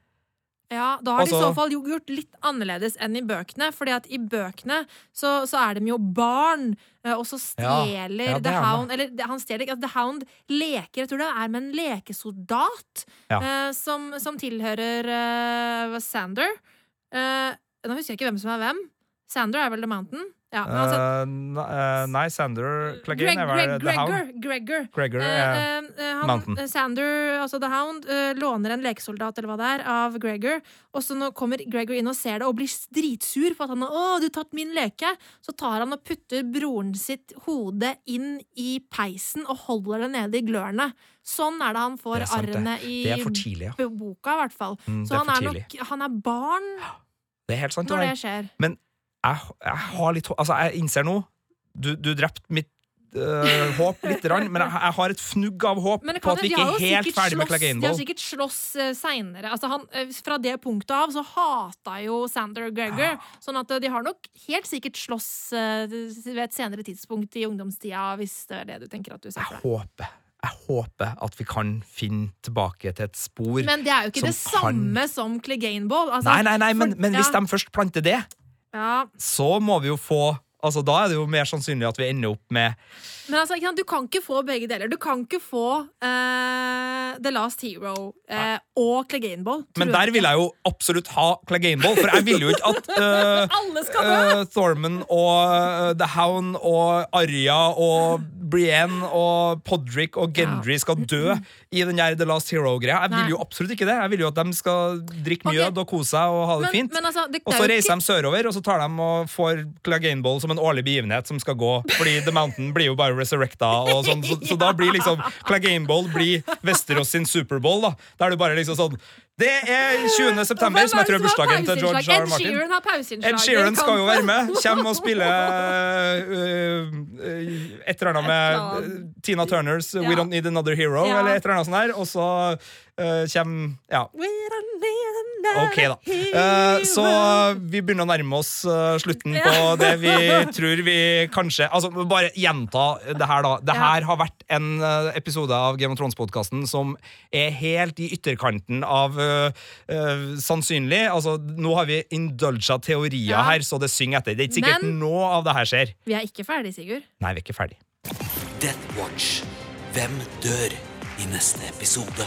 Ja, Da har de i Altså- så fall gjort litt annerledes enn i bøkene. Fordi at i bøkene så, så er de jo barn, eh, og så stjeler ja, ja, The Hound Eller han stjeler ikke, altså, The Hound leker, jeg tror det er med en lekesoldat Ja. eh, som, som tilhører eh, Sander. Eh, nå husker jeg ikke hvem som er hvem. Sander er vel The Mountain? Ja, men altså, uh, nei, Sander Clegane Greg, Greg, The Hound. Gregor. Gregor. Uh, eh, han, Sander, altså The Hound, låner en lekesoldat eller hva det er, av Gregor. Og så nå kommer Gregor inn og ser det og blir dritsur for at han har å, du har tatt min leke. Så tar han og putter broren sitt hode inn i peisen og holder det nede i glørne. Sånn er det han får arrene i tidlig, ja. boka, i hvert fall. Mm, Så er han er nok Han er barn Det er helt sant. når det skjer. skjer. Jeg, jeg har litt Altså, jeg innser nå Du, du drepte mitt øh, håp litt, grann, men jeg, jeg har et fnugg av håp på at vi ikke er helt ferdig med slåss- De har sikkert slåss uh, seinere. Altså han, eh, fra det punktet av så hata jo Sander Gregor. Sånn at eh, de har nok helt sikkert slåss uh, ved et senere tidspunkt i ungdomstida, hvis det er det du tenker at du ser Jeg for deg. håper jeg håper at vi kan finne tilbake til et spor. Men det er jo ikke det som kan- samme som Cleganeball. Altså, nei, nei, nei, men, men hvis ja, de først planter det, ja. så må vi jo få Altså, Da er det jo mer sannsynlig at vi ender opp med Men altså, du kan ikke få begge deler. Du kan ikke få uh, The Last Hero uh, og Cleganeball. Men der vil jeg jo absolutt ha Cleganeball, for jeg vil jo ikke at uh, Thorman og The Hound og Arya og Brienne og Podrick og Gendry skal dø i den der The Last Hero-greia. Jeg vil jo absolutt ikke det. Jeg vil jo at de skal drikke mjød okay. og kose seg og ha det Men, fint. men altså, det, Og så er reiser ikke- de sørover, og så tar de og får Cleganeball som en årlig begivenhet som skal gå, fordi The Mountain blir jo bare resurrecta, og sånn, så, så da blir liksom Cleganeball blir Westerås sin Superbowl, da. Da er det bare liksom sånn Det er 20. september, som jeg tror er bursdagen til George? R. Martin. Ed Sheeran har pauseinnslag. Ed Sheeran skal jo være med. Kjem og spiller uh, et eller annet med Et eller annet. øh, Tina Turners We Don't Need Another Hero, eller et eller annet sånt der. Og så øh, kommer Ja. Ok, da. Uh, Eh, så vi begynner å nærme oss uh, slutten på det vi tror vi kanskje Altså, bare gjenta det her, da. Det Ja. her har vært en eh, episode av Game of Thrones-podkasten som er helt i ytterkanten av eh, eh, sannsynlig. Altså, nå har vi indulga teorier Ja. her, så det synger etter. Det er ikke sikkert Men- noe av det her skjer. Vi er ikke ferdig, Sigurd. Nei, vi er ikke ferdig. Death Watch. Hvem dør i neste episode?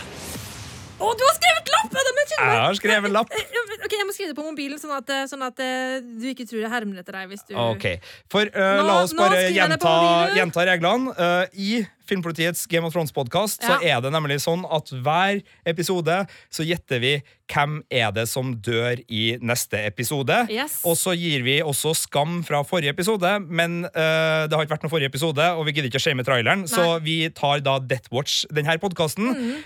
Å, du har skrevet lapp! Jeg har skrevet lapp. Ok, Jeg må skrive det på mobilen, sånn at, sånn at eh, du ikke tror jeg hermer etter deg. du... Ok, For uh, Nå- la oss bare gjenta, gjenta reglene. Uh, I Filmpolitiets Game of Thrones-podkast så er det nemlig sånn at hver episode så gjetter vi hvem er det som dør i neste episode. Yes. Og så gir vi også skam fra forrige episode, men uh, det har ikke vært noen forrige episode, og vi gidder ikke å shame traileren, så vi tar da Death Watch denne podkasten. Mhm.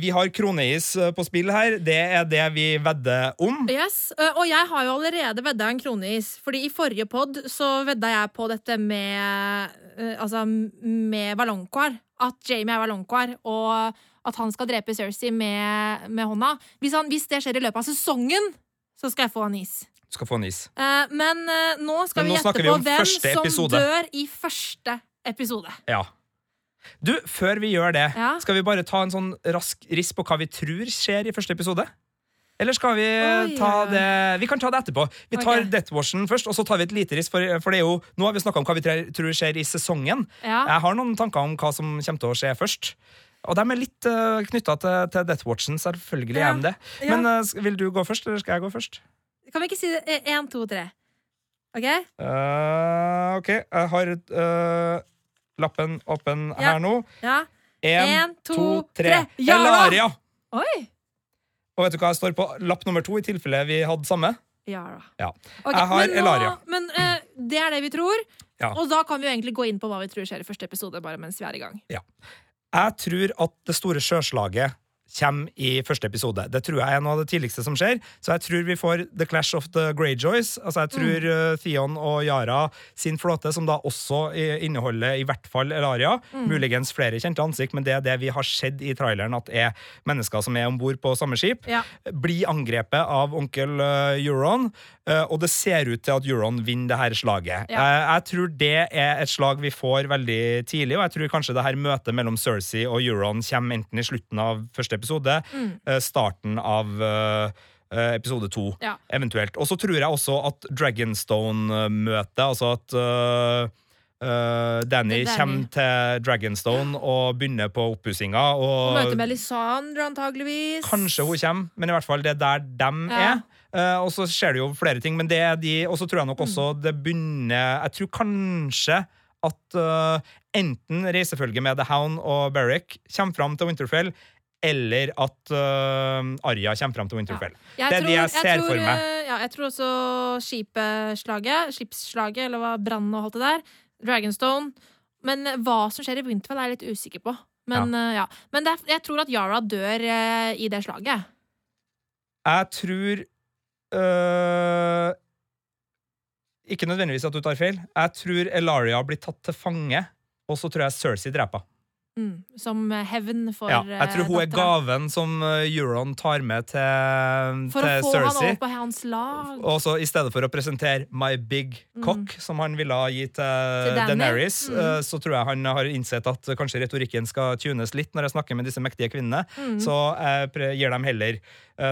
vi har kroneis eh, på spill her. Det er det vi vedder om. Yes, uh, Og jeg har jo allerede vedda en kroneis, Fordi i forrige pod så vedda jeg på dette med Altså med ballongkvar. At Jamie er ballongkvar, og at han skal drepe Cersei med, med hånda. Hvis, han, hvis det skjer i løpet av sesongen, så skal jeg få en is. Du skal få en is. Uh, men uh, nå skal Men vi nå gjette på hvem som episode. dør i første episode. Ja. Du, før vi gjør det, Ja. skal vi bare ta en sånn rask riss på hva vi tror skjer i første episode? Eller skal vi Oi, ta det Vi kan ta det etterpå. Vi tar okay. Death Watchen først, og så tar vi et lite riss. For, for det jo, nå har vi snakka om hva vi tror skjer i sesongen. Ja. Jeg har noen tanker om hva som kommer til å skje først. Og de er litt uh, knytta til, til Death Watchen, selvfølgelig Ja. de det. Men ja. uh, vil du gå først, eller skal jeg gå først? Kan vi ikke si det? Én, to, tre. OK? Uh, OK, jeg har uh, lappen åpen her nå. Ja. Én, to, to, tre. tre. Ja! Elaria! Oi! Og vet du hva jeg står på lapp nummer to, i tilfelle vi hadde samme? Yara. Ja. Okay, Jeg har men nå- Elaria. Men uh, det er det vi tror. Ja. Og da kan vi jo egentlig gå inn på hva vi tror skjer i første episode. bare mens vi er i gang. Jeg tror at det store sjøslaget kommer i første episode. Det tror jeg er noe av det tidligste som skjer. Så jeg tror vi får The Clash of the Greyjoys. Altså jeg tror Mm. uh, Theon og Yara sin flåte, som da også inneholder i hvert fall Elaria, Mm. muligens flere kjente ansikt, men det er det vi har sett i traileren at er mennesker som er om bord på samme skip, Ja. blir angrepet av onkel uh, Euron, uh, og det ser ut til at Euron vinner det her slaget. Ja. Jeg tror det er et slag vi får veldig tidlig, og jeg tror kanskje det her møtet mellom Cersei og Euron kommer enten i slutten av første episode, Mm. uh, starten av uh, uh, episode to, Ja. eventuelt. Og så tror jeg også at Dragonstone-møtet, altså at uh, Danny, Danny. kommer til Dragonstone og begynner på oppussinga. Og møter møte Melisandre, antageligvis. Kanskje hun kommer, men i hvert fall det er der dem Ja. er. Uh, og så skjer det jo flere ting, men det er de Og så tror jeg nok også Mm. det begynner Jeg tror kanskje at uh, enten reisefølget med The Hound og Berrick kommer fram til Winterfell, eller at uh, Arya kommer fram til Winterfell. Ja. det er tror, de jeg ser tror, for meg. eh, Ja, jeg tror også skipslaget, skipsslaget, eller hva brannen og alt det der. Dragonstone. Men eh, hva som skjer i Winterfell, er jeg litt usikker på. Men ja, ja. Men er, jeg tror at Yara dør uh, i det slaget. Jeg tror Ikke nødvendigvis at du tar feil. Jeg tror Elaria blir tatt til fange, og så tror jeg Cersei dreper henne. Mm, som eh, hevn for Ja, jeg tror hun datteren. er gaven som uh, Euron tar med til, For å få få han Cersei. over på hans lag. Og så I stedet for å presentere My Big Cock, som han ville gitt til, Mm. Til Daenerys, Mm. uh, så tror jeg han har innsett at kanskje retorikken skal tunes litt når jeg snakker med disse mektige kvinnene. Mm. Så jeg gir dem heller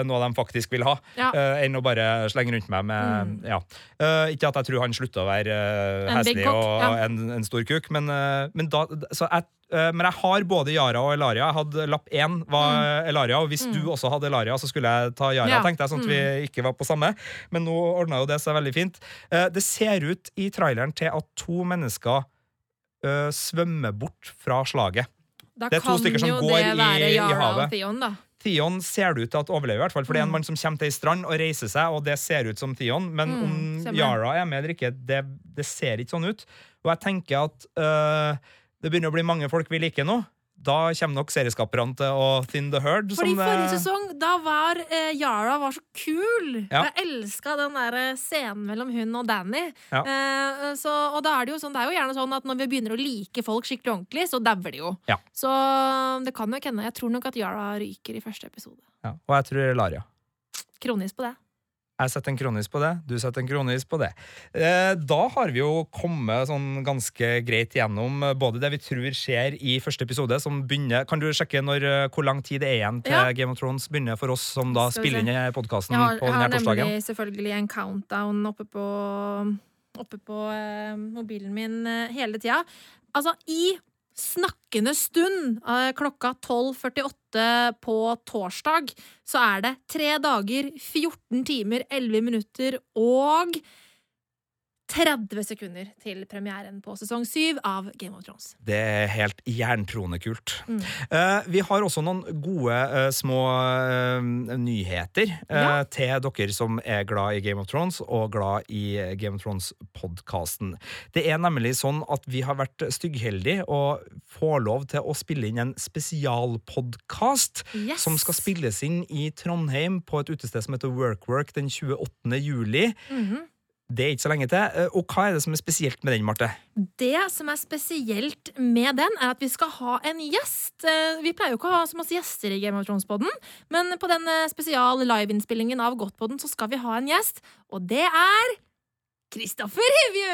noe de faktisk vil ha, Ja. uh, enn å bare slenge rundt meg med ja. Uh, Ikke at jeg tror han slutter å være Mm. Heslig og, og en, en stor kuk, men, men da så jeg men jeg har både Yara og Elaria. Jeg hadde Lapp én var Elaria, og hvis du også hadde Elaria, så skulle jeg ta Yara. Mm. Ja. tenkte jeg sånn at vi ikke var på samme. Men nå ordna jo det seg veldig fint. Eh, Det ser ut i traileren til at to mennesker eh, svømmer bort fra slaget. Da Det er to stykker som går i- i havet. Theon, da. Theon ser det ut til at overlever, i hvert fall, for det er en Mm. mann som kommer til ei strand og reiser seg, og det ser ut som Theon. Men Mm, om. Yara er med eller ikke, det, det ser ikke sånn ut. Og jeg tenker at eh, det begynner å bli mange folk vi liker nå. Da kommer nok serieskaperne til å thin the herd. Fordi som, forrige eh, sesong, da var eh, Yara var så kul! Ja. Jeg elska den der eh, scenen mellom hun og Danny. Ja. Eh, så, og da er det jo sånn, det er jo gjerne sånn at når vi begynner å like folk skikkelig ordentlig, så dauer de jo. Ja. Så det kan nok hende. Jeg tror nok at Yara ryker i første episode. ja, og jeg tror Laria. Kronis på det. Jeg setter en kronis på det, du setter en kronis på det. Eh, Da har vi jo kommet sånn ganske greit gjennom eh, både det vi tror skjer i første episode, som begynner Kan du sjekke når, eh, hvor lang tid det er igjen til Ja. Game of Thrones begynner for oss som da spiller inn i podkasten på denne torsdagen? jeg har nemlig selvfølgelig en countdown oppe på, oppe på mobilen min hele tida. Altså, i snakkende stund, eh, klokka 12.48 på torsdag, så er det tre dager, 14 timer, 11 minutter og 30 sekunder til premieren på sesong 7 av Game of Thrones. Det er helt jerntroende kult. Mm. Uh, vi har også noen gode uh, små uh, nyheter Ja. til dere som er glad i Game of Thrones og glad i Game of Thrones-podkasten. Det er nemlig sånn at vi har vært styggheldige og får lov til å spille inn en spesialpodkast Yes. som skal spilles inn i Trondheim på et utested som heter Workwork den 28. juli. Mhm. Det er ikke så lenge til. Eh, Og hva er det som er spesielt med den, Marte? Det som er spesielt med den, er at vi skal ha en gjest. Eh, Vi pleier jo ikke å ha så masse gjester i Game of Thrones-podden, men på den eh, spesial liveinnspillingen av Godtpodden så skal vi ha en gjest, og det er Kristoffer Hivju!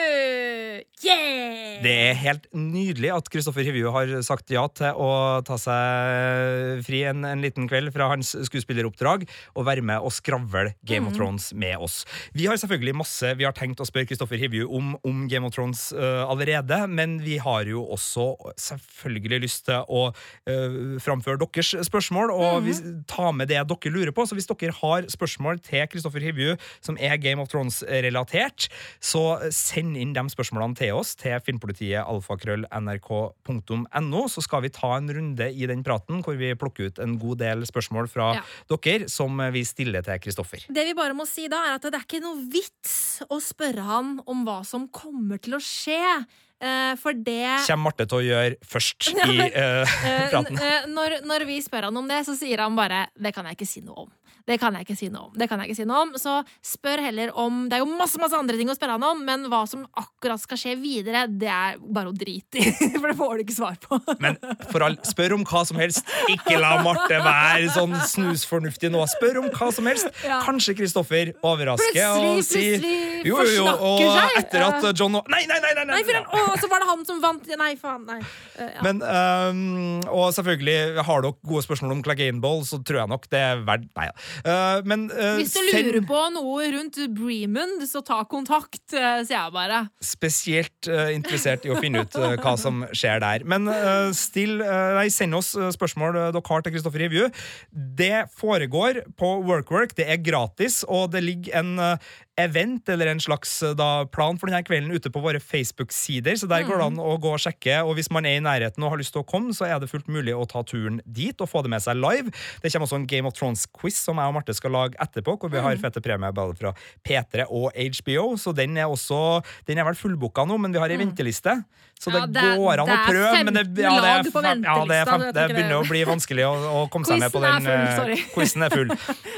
Yeah! Det er helt nydelig at Kristoffer Hivju har sagt ja til å ta seg fri en, en liten kveld fra hans skuespilleroppdrag og være med og skravle Game of Thrones med oss. Vi har selvfølgelig masse vi har tenkt å spørre Kristoffer Hivju om, om Game of Thrones uh, allerede, men vi har jo også selvfølgelig lyst til å uh, framføre deres spørsmål og vi, ta med det dere lurer på. Så hvis dere har spørsmål til Kristoffer Hivju som er Game of Thrones-relatert, så send inn de spørsmålene til oss til filmpolitiet alfakrøll.nrk.no, så skal vi ta en runde i den praten hvor vi plukker ut en god del spørsmål fra Ja. dere som vi stiller til Kristoffer. Det vi bare må si da, er at det er ikke noe vits å spørre han om hva som kommer til å skje. Eh, For det Kommer Marte til å gjøre først i eh, Eh, praten? når, når vi spør han om det, så sier han bare 'det kan jeg ikke si noe om'. Det kan jeg ikke si noe om. Det kan jeg ikke si noe om. Så spør heller om Det er jo masse masse andre ting å spørre han om, men hva som akkurat skal skje videre, det er bare å drite i. For det får du ikke svar på. Men for all, spør om hva som helst. Ikke la Marte være sånn snusfornuftig nå. Spør om hva som helst. Ja. Kanskje Kristoffer overrasker Plutselig, og sier jo, jo, jo, og etter at John Nei, nei, nei! nei, Nei, for å, så var det han som vant. Nei, faen. Nei. Eh, ja. Men, um, og selvfølgelig, har dere gode spørsmål om Clegane Ball, så tror jeg nok det er verdt Nei da. Øh, men øh, Hvis du send lurer på noe rundt Bremen, så ta kontakt, eh, sier jeg bare. spesielt interessert i å finne ut hva som skjer der. Men still, nei, send oss spørsmål dere har til Kristoffer Review. Det foregår på Workwork, det er gratis, og det ligger en event eller en slags øh, da, plan for denne kvelden ute på våre Facebook-sider, så der går det an å gå og sjekke. Og hvis man er i nærheten og har lyst til å komme, så er det fullt mulig å ta turen dit og få det med seg live. Det kommer også en Game of Thrones-quiz som jeg og Marte skal lage etterpå, hvor vi har fette premier både fra P3 og HBO, så den er også Den er vel fullbooka nå, men vi har ei venteliste. Så det, Ja, det er- går an det å er prøve, men det, ja, det, er, fem- ja, det, er fem, det begynner å bli vanskelig å, å komme seg med på den. eh. Quizen er full.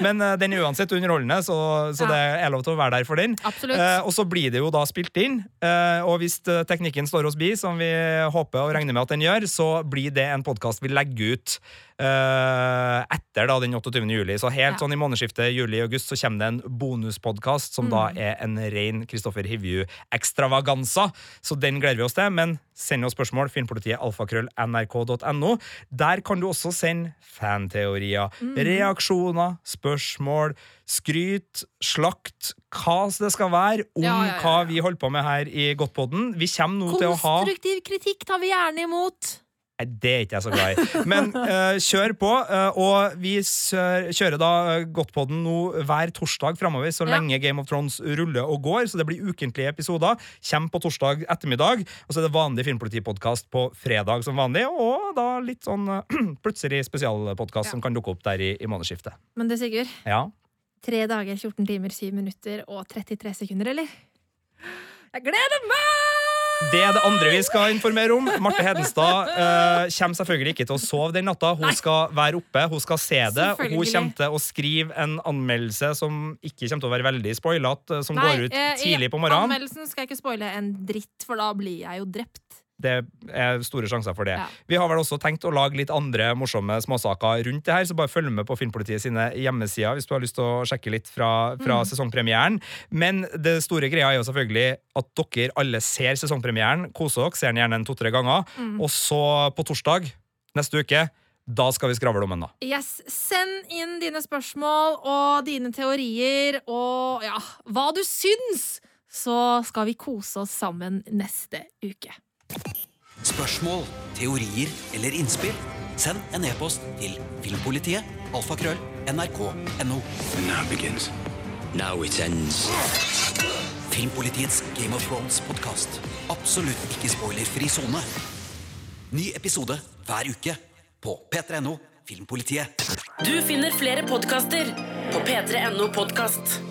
Men uh, den er uansett underholdende, så, så det er lov til å være der for den. Eh, og så blir det jo da spilt inn, eh, og hvis eh, teknikken står oss bi, som vi håper og regner med at den gjør, så blir det en podkast vi legger ut eh, etter da den 28. juli. Så helt Ja. sånn i månedsskiftet juli-august så kommer det en bonuspodkast som da Mm. er en ren Kristoffer Hivju-ekstravaganza. Så den gleder vi oss til. Men send oss spørsmål. Filmpolitiet alfakrøll nrk.no. Der kan du også sende fanteorier, Mm. reaksjoner, spørsmål, skryt, slakt, hva det skal være om ja, ja, hva vi holder på med her i Godtpodden. Vi kommer nå til å ha Konstruktiv kritikk tar vi gjerne imot. Nei, det er ikke jeg så glad i. Men uh, kjør på. Uh, og vi kjører da eh, Godtpodden nå hver torsdag framover, så Ja. lenge Game of Thrones ruller og går. Så det blir ukentlige episoder. Kjem på torsdag ettermiddag. Og så er det vanlig filmpolitipodkast på fredag som vanlig. Og da litt sånn uh, plutselig spesialpodkast Ja. som kan dukke opp der i, i månedsskiftet. Men det, Sigurd. Ja. Tre dager, 14 timer, 7 minutter og 33 sekunder, eller? Jeg gleder meg! Det er det andre vi skal informere om. Marte Hedenstad uh, kommer selvfølgelig ikke til å sove den natta. Hun skal være oppe, hun skal se det. Hun kommer til å skrive en anmeldelse som ikke kommer til å være veldig spoilete, som Nei, går ut eh, tidlig på morgenen. Anmeldelsen skal jeg ikke spoile en dritt, for da blir jeg jo drept. Det er store sjanser for det. Ja. Vi har vel også tenkt å lage litt andre morsomme småsaker rundt det her, så bare følg med på Filmpolitiet sine hjemmesider hvis du har lyst til å sjekke litt fra, fra Mm. sesongpremieren. Men det store greia er jo selvfølgelig at dere alle ser sesongpremieren, koser dere, ser den gjerne en to-tre ganger, Mm. og så på torsdag neste uke da skal vi skravle om den, da. Yes, Send inn dine spørsmål og dine teorier og ja, hva du syns, så skal vi kose oss sammen neste uke. Spørsmål, teorier eller innspill? Send en e-post til filmpolitiet alfakrøll nrk.no. Now begins. Now it ends. Filmpolitiets Game of Thrones-podkast. Absolutt ikke spoilerfri sone. Ny episode hver uke på p3.no Filmpolitiet. Du finner flere podkaster på p3.no podkast.